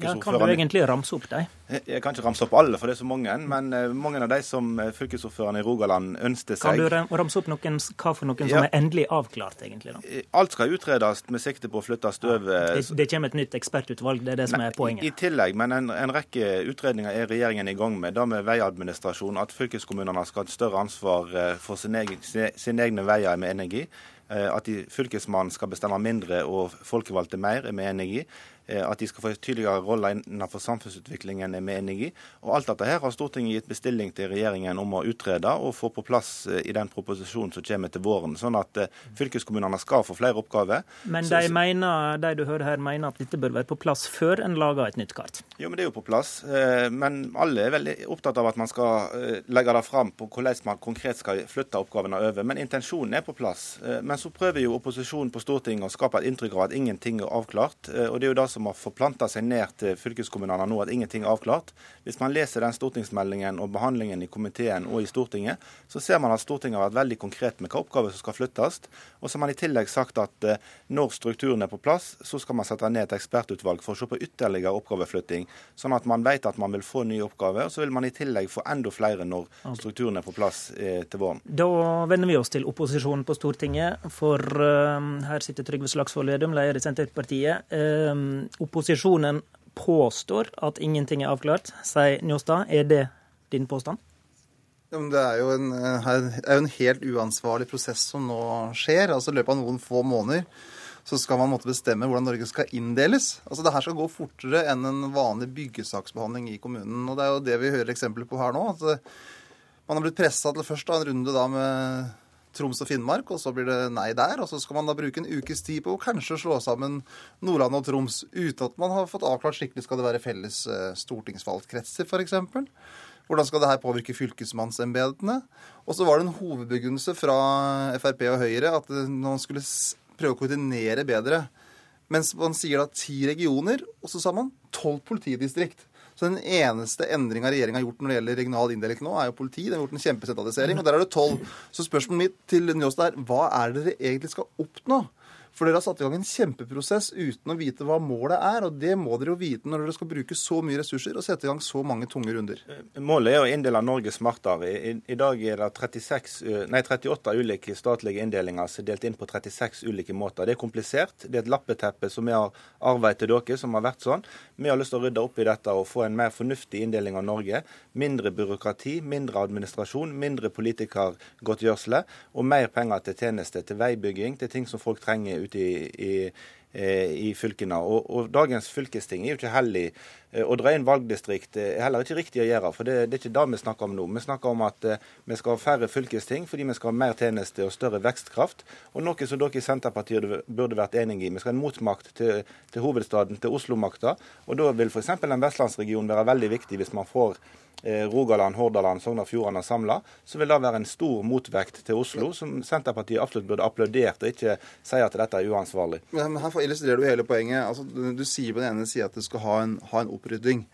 Ja, kan du egentlig ramse opp dem? Jeg kan ikke ramse opp alle, for det er så mange. Men eh, mange av de som fylkesordførerne i Rogaland ønsket seg Kan du ramse opp noen, hva for noen ja. som er endelig avklart, egentlig? Da? Eh, alt skal utredes med sikte på å flytte støvet. Ja, det, det, kommer et nytt ekspertutvalg, det er det som er poenget? I, tillegg, men en, en, rekke utredninger er regjeringen i gang med. Da med veiadministrasjon, at fylkeskommunene skal ha et større ansvar for sine egne, sin egne veier med energi. Eh, at fylkesmannen skal bestemme mindre og folkevalgte mer, er vi enig i. eh, at de skal få en tydeligere rolle innenfor samfunnsutviklingen, er vi enig i. Og alt dette her har Stortinget gitt bestilling til regjeringen om å utrede og få på plass eh, i den proposisjonen som kommer til våren. Sånn at fylkeskommunene skal få flere oppgaver. Men de, mener, de du hører her, mener at dette bør være på plass før en lager et nytt kart? Jo, men det er jo på plass. Men alle er veldig opptatt av at man skal legge det fram på hvordan man konkret skal flytte oppgavene over. Men intensjonen er på plass. Men så prøver jo opposisjonen på Stortinget å skape et inntrykk av at ingenting er avklart. Og det er jo det som har forplanta seg ned til fylkeskommunene nå, at ingenting er avklart. Hvis man leser den stortingsmeldingen og behandlingen i komiteen og i Stortinget, så ser man at Stortinget har vært veldig konkret med hva oppgaver som skal flyttes. Og så har man i tillegg sagt at eh, når strukturen er på plass, så skal man sette ned et ekspertutvalg for å se på ytterligere oppgaveflytting, sånn at man vet at man vil få nye oppgaver. Og så vil man i tillegg få enda flere når strukturen er på plass eh, til våren. Da vender vi oss til opposisjonen på Stortinget, for uh, her sitter Trygve Slagsvold Vedum, leder i Senterpartiet. Opposisjonen påstår at ingenting er avklart, sier Njåstad. Er det din påstand? Det er jo, en, er jo en helt uansvarlig prosess som nå skjer. altså I løpet av noen få måneder så skal man måtte bestemme hvordan Norge skal inndeles. Altså Det her skal gå fortere enn en vanlig byggesaksbehandling i kommunen. og Det er jo det vi hører eksempler på her nå. at Man har blitt pressa til først da en runde da med Troms og Finnmark, og så blir det nei der. Og så skal man da bruke en ukes tid på å kanskje slå sammen Nordland og Troms uten at man har fått avklart skikkelig skal det være felles eh, stortingsvalgkretser, f.eks. Hvordan skal det her påvirke fylkesmannsembetene? Og så var det en hovedbegrunnelse fra Frp og Høyre at man skulle prøve å koordinere bedre. Mens man sier da ti regioner, og så sa man tolv politidistrikt. Så den eneste endringa regjeringa har gjort når det gjelder regional inndeling nå, er jo politi. Den har gjort en kjempesentralisering, og der er det tolv. Så spørsmålet mitt til Njåstad er hva er det dere egentlig skal oppnå? For dere har satt i gang en kjempeprosess uten å vite hva målet er. Og det må dere jo vite når dere skal bruke så mye ressurser og sette i gang så mange tunge runder. Målet er å inndele Norge smartere. I, i dag er det 36, nei, 38 ulike statlige inndelinger som er delt inn på 36 ulike måter. Det er komplisert. Det er et lappeteppe som vi har arvet til dere, som har vært sånn. Vi har lyst til å rydde opp i dette og få en mer fornuftig inndeling av Norge. Mindre byråkrati, mindre administrasjon, mindre politikergodtgjørelse og mer penger til tjenester, til veibygging, til ting som folk trenger ute i, i, eh, i fylkene. Og, og, Dagens fylkesting er jo ikke heldig. Eh, å dra inn valgdistrikt er heller ikke riktig å gjøre. for Det, det er ikke det vi snakker om nå. Vi snakker om at uh, vi skal ha færre fylkesting fordi vi skal ha mer tjenester og større vekstkraft. Og noe som dere i Senterpartiet burde vært enig i. Vi skal ha en motmakt til, til hovedstaden, til Oslo-makta. Og da vil f.eks. en vestlandsregion være veldig viktig hvis man får Eh, Rogaland, Hordaland, Sogn og Fjordane samla, så vil det være en stor motvekt til Oslo, som Senterpartiet absolutt burde applaudert, og ikke si at dette er uansvarlig. Men her illustrerer du hele poenget. Altså, du sier på den ene sida at du skal ha en, ha en opprydding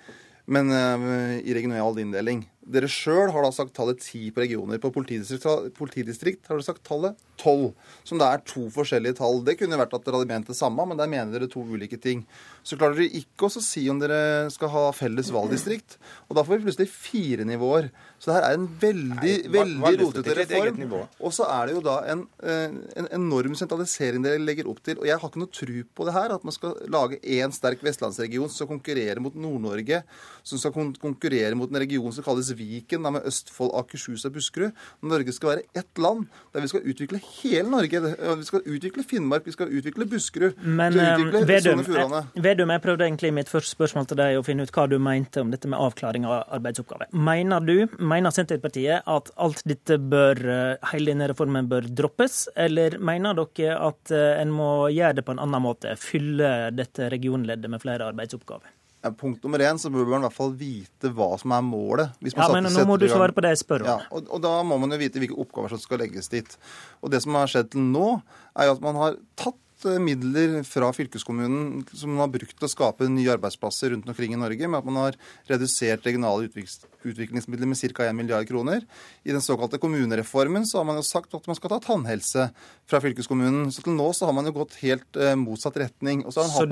men uh, i regional inndeling. Dere sjøl har da sagt tallet ti på regioner. På politidistrikt, politidistrikt har dere sagt tallet tolv. Som det er to forskjellige tall. Det kunne vært at dere hadde ment det samme, men der mener dere to ulike ting. Så klarer dere ikke også å si om dere skal ha felles valgdistrikt. Og da får vi plutselig fire nivåer. Så det her er en veldig, Nei, veldig rotete reform. Og så er det jo da en, eh, en, enorm sentralisering dere legger opp til. Og jeg har ikke noe tru på det her, at man skal lage én sterk vestlandsregion som skal konkurrere mot Nord-Norge, som skal konkurrere mot en region som kalles Viken, med Østfold, Akershus og Buskerud. Norge skal være ett land der vi skal utvikle hele Norge. Vi skal utvikle Finnmark, vi skal utvikle Buskerud. Men utvikle eh, Vedum, jeg, Vedum, jeg prøvde egentlig i mitt første spørsmål til deg å finne ut hva du mente om dette med avklaring av arbeidsoppgaver. Mener du, mener Senterpartiet at alt dette bør, eh, hele denne reformen bør droppes, eller mener dere at eh, en må gjøre det på en annen måte, fylle dette regionleddet med flere arbeidsoppgaver? Punkt nummer én så bør man i hvert fall vite hva som er målet. ja, men nå må du svare på det jeg spør om. Ja, og, og, da må man jo vite hvilke oppgaver som skal legges dit. Og det som har skjedd til nå, er jo at man har tatt Eh, midler fra fylkeskommunen som man har brukt til å skape nye arbeidsplasser rundt omkring i Norge, med at man har redusert regionale utviklingsmidler med ca. 1 milliard kroner. I den såkalte kommunereformen så har man jo sagt at man skal ta tannhelse fra fylkeskommunen. Så til nå så har man jo gått helt eh, motsatt retning. så, så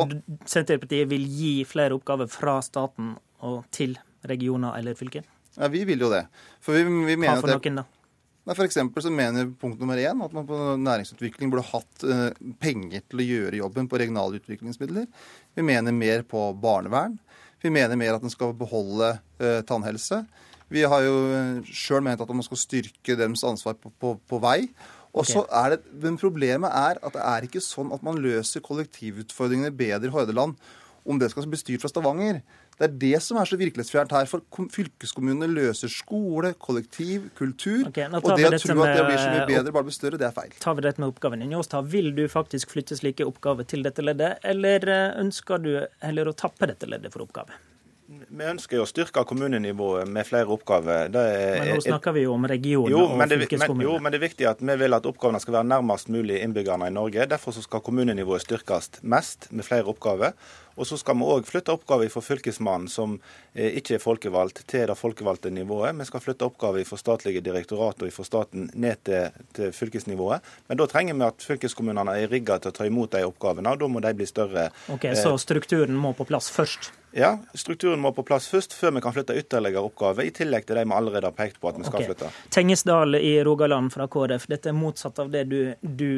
Senterpartiet vil gi flere oppgaver fra staten og til regioner eller fylker? Ja, vi vil jo det. For vi, vi mener Hva for noen da? Nei, for så mener punkt nummer én at man på næringsutvikling burde hatt eh, penger til å gjøre jobben på regionale utviklingsmidler. Vi mener mer på barnevern. Vi mener mer at en skal beholde eh, tannhelse. Vi har jo eh, sjøl ment at man skal styrke deres ansvar på, på, på vei. Og så er det, Men problemet er at det er ikke sånn at man løser kollektivutfordringene bedre i Hordaland om det skal bli styrt fra Stavanger. Det er det som er så virkelighetsfjernt her. For fylkeskommunene løser skole, kollektiv, kultur. Okay, og det å tro at det blir så mye bedre, bare blir større, det er feil. Tar vi dette med oppgaven. din, Njåstad, vil du faktisk flytte slike oppgaver til dette leddet, eller eh, ønsker du heller å tappe dette leddet for oppgaver? Vi ønsker jo å styrke kommunenivået med flere oppgaver. Er, men nå snakker vi jo om regioner jo, og fylkeskommuner. Jo, men det er viktig at vi vil at oppgavene skal være nærmest mulig innbyggerne i Norge. Derfor skal kommunenivået styrkes mest med flere oppgaver. Og så skal vi òg flytte oppgaver fra Fylkesmannen, som eh, ikke er folkevalgt, til det folkevalgte nivået. Vi skal flytte oppgaver fra statlige direktorater og fra staten ned til, til, fylkesnivået. Men da trenger vi at fylkeskommunene er rigga til å ta imot de oppgavene, og da må de bli større. Ok, Så strukturen må på plass først? Ja, strukturen må på plass først, før vi kan flytte ytterligere oppgaver, i tillegg til de vi allerede har pekt på at vi skal okay. flytte. Tengesdal i Rogaland fra KrF, dette er motsatt av det du, du,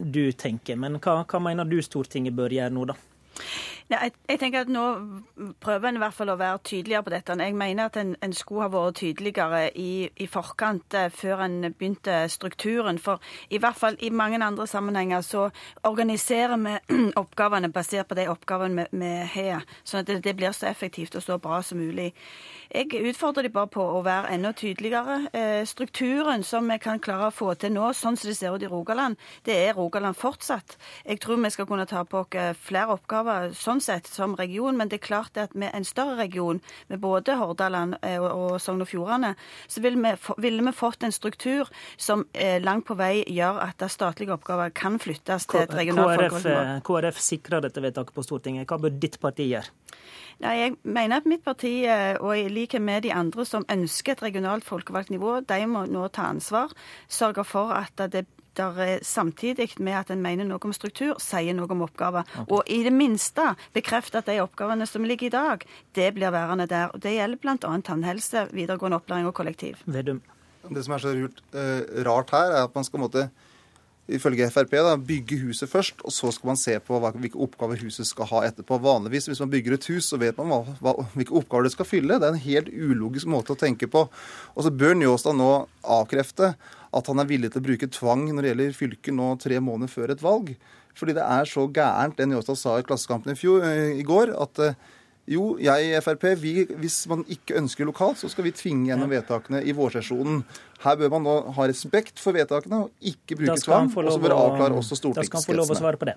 du tenker. Men hva, hva mener du Stortinget bør gjøre nå, da? Ja, jeg, jeg, tenker at Nå prøver en i hvert fall å være tydeligere på dette. Jeg mener at en, en skulle ha vært tydeligere i, i forkant, eh, før en begynte strukturen. For i hvert fall i mange andre sammenhenger så organiserer vi [CLEARS THROAT] oppgavene basert på de oppgavene vi, har, sånn at det, det, blir så effektivt og så bra som mulig. Jeg utfordrer de bare på å være enda tydeligere. Eh, strukturen som vi kan klare å få til nå, sånn som det ser ut i Rogaland, det er Rogaland fortsatt. Jeg tror vi skal kunne ta på oss flere oppgaver. sånn sånn sett som region, men det er klart at med en større region, med både Hordaland eh, og, Sogn og Fjordane, så ville vi, ville vi, fått en struktur som eh, langt på vei gjør at statlige oppgaver kan flyttes til et regionalt folkevalgt KrF, KrF sikrer dette vedtaket på Stortinget. Hva bør ditt parti gjøre? Nei, jeg mener at mitt parti, eh, og i likhet med de andre som ønsker et regionalt folkevalgt nivå, de må nå ta ansvar. Sørge for at det der samtidig med at en mener noe om struktur, sier noe om oppgaver. Okay. Og i det minste bekrefte at de oppgavene som ligger i dag, det blir værende der. Og Det gjelder bl.a. tannhelse, videregående opplæring og kollektiv. Vedum. Det som er så rart, uh, rart her, er at man skal måtte ifølge Frp da, bygge huset først, og så skal man se på hva, hvilke oppgaver huset skal ha etterpå. Vanligvis hvis man bygger et hus, så vet man hva, hva, hvilke oppgaver det skal fylle. Det er en helt ulogisk måte å tenke på. Og så bør Njåstad nå avkrefte at han er villig til å bruke tvang når det gjelder fylket nå tre måneder før et valg. Fordi det er så gærent, det Njåstad sa i Klassekampen i, fjor, eh, i går, at eh, jo, jeg i Frp, vi, hvis man ikke ønsker lokalt, så skal vi tvinge gjennom vedtakene i vårsesjonen. Her bør man nå ha respekt for vedtakene og ikke bruke tvang. Og så bør avklare også stortingskretsene. Da skal han få lov å svare på det.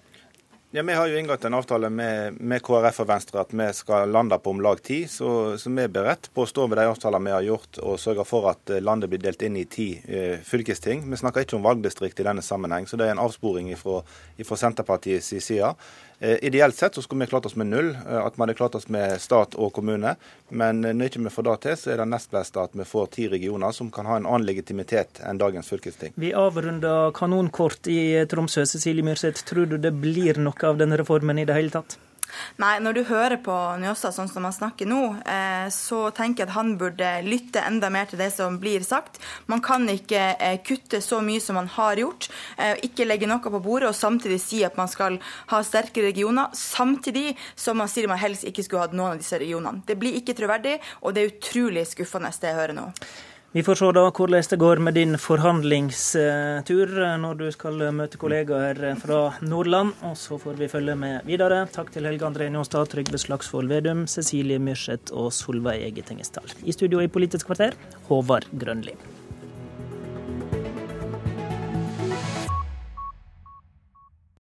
Ja, Vi har jo inngått en avtale med, med, KrF og Venstre at vi skal lande på om lag ti. Så, så, vi er beredt på å stå ved de avtalene vi har gjort og sørge for at eh, landet blir delt inn i ti eh, fylkesting. Vi snakker ikke om valgdistrikt i denne sammenheng, så det er en avsporing fra Senterpartiets side. Eh, ideelt sett så skulle vi klart oss med null, eh, at vi hadde klart oss med stat og kommune. Men eh, når ikke vi får det til, så er det nest beste at vi får ti regioner som kan ha en annen legitimitet enn dagens fylkesting. Vi avrunder kanonkort i Tromsø. Cecilie Myrseth, tror du det blir noe av denne reformen i det hele tatt? Nei, når du hører på Njåstad sånn som han snakker nå, eh, så tenker jeg at han burde lytte enda mer til det som blir sagt. Man kan ikke eh, kutte så mye som man har gjort, eh, ikke legge noe på bordet og samtidig si at man skal ha sterke regioner, samtidig som man sier man helst ikke skulle hatt noen av disse regionene. Det blir ikke troverdig, og det er utrolig skuffende det jeg hører nå. Vi får se da hvordan det går med din forhandlingstur når du skal møte kollegaer fra Nordland. Og så får vi følge med videre. Takk til Helge André Njåstad, Trygve Slagsvold Vedum, Cecilie Myrseth og Solveig Tengesdal. I studio i Politisk kvarter, Håvard Grønli.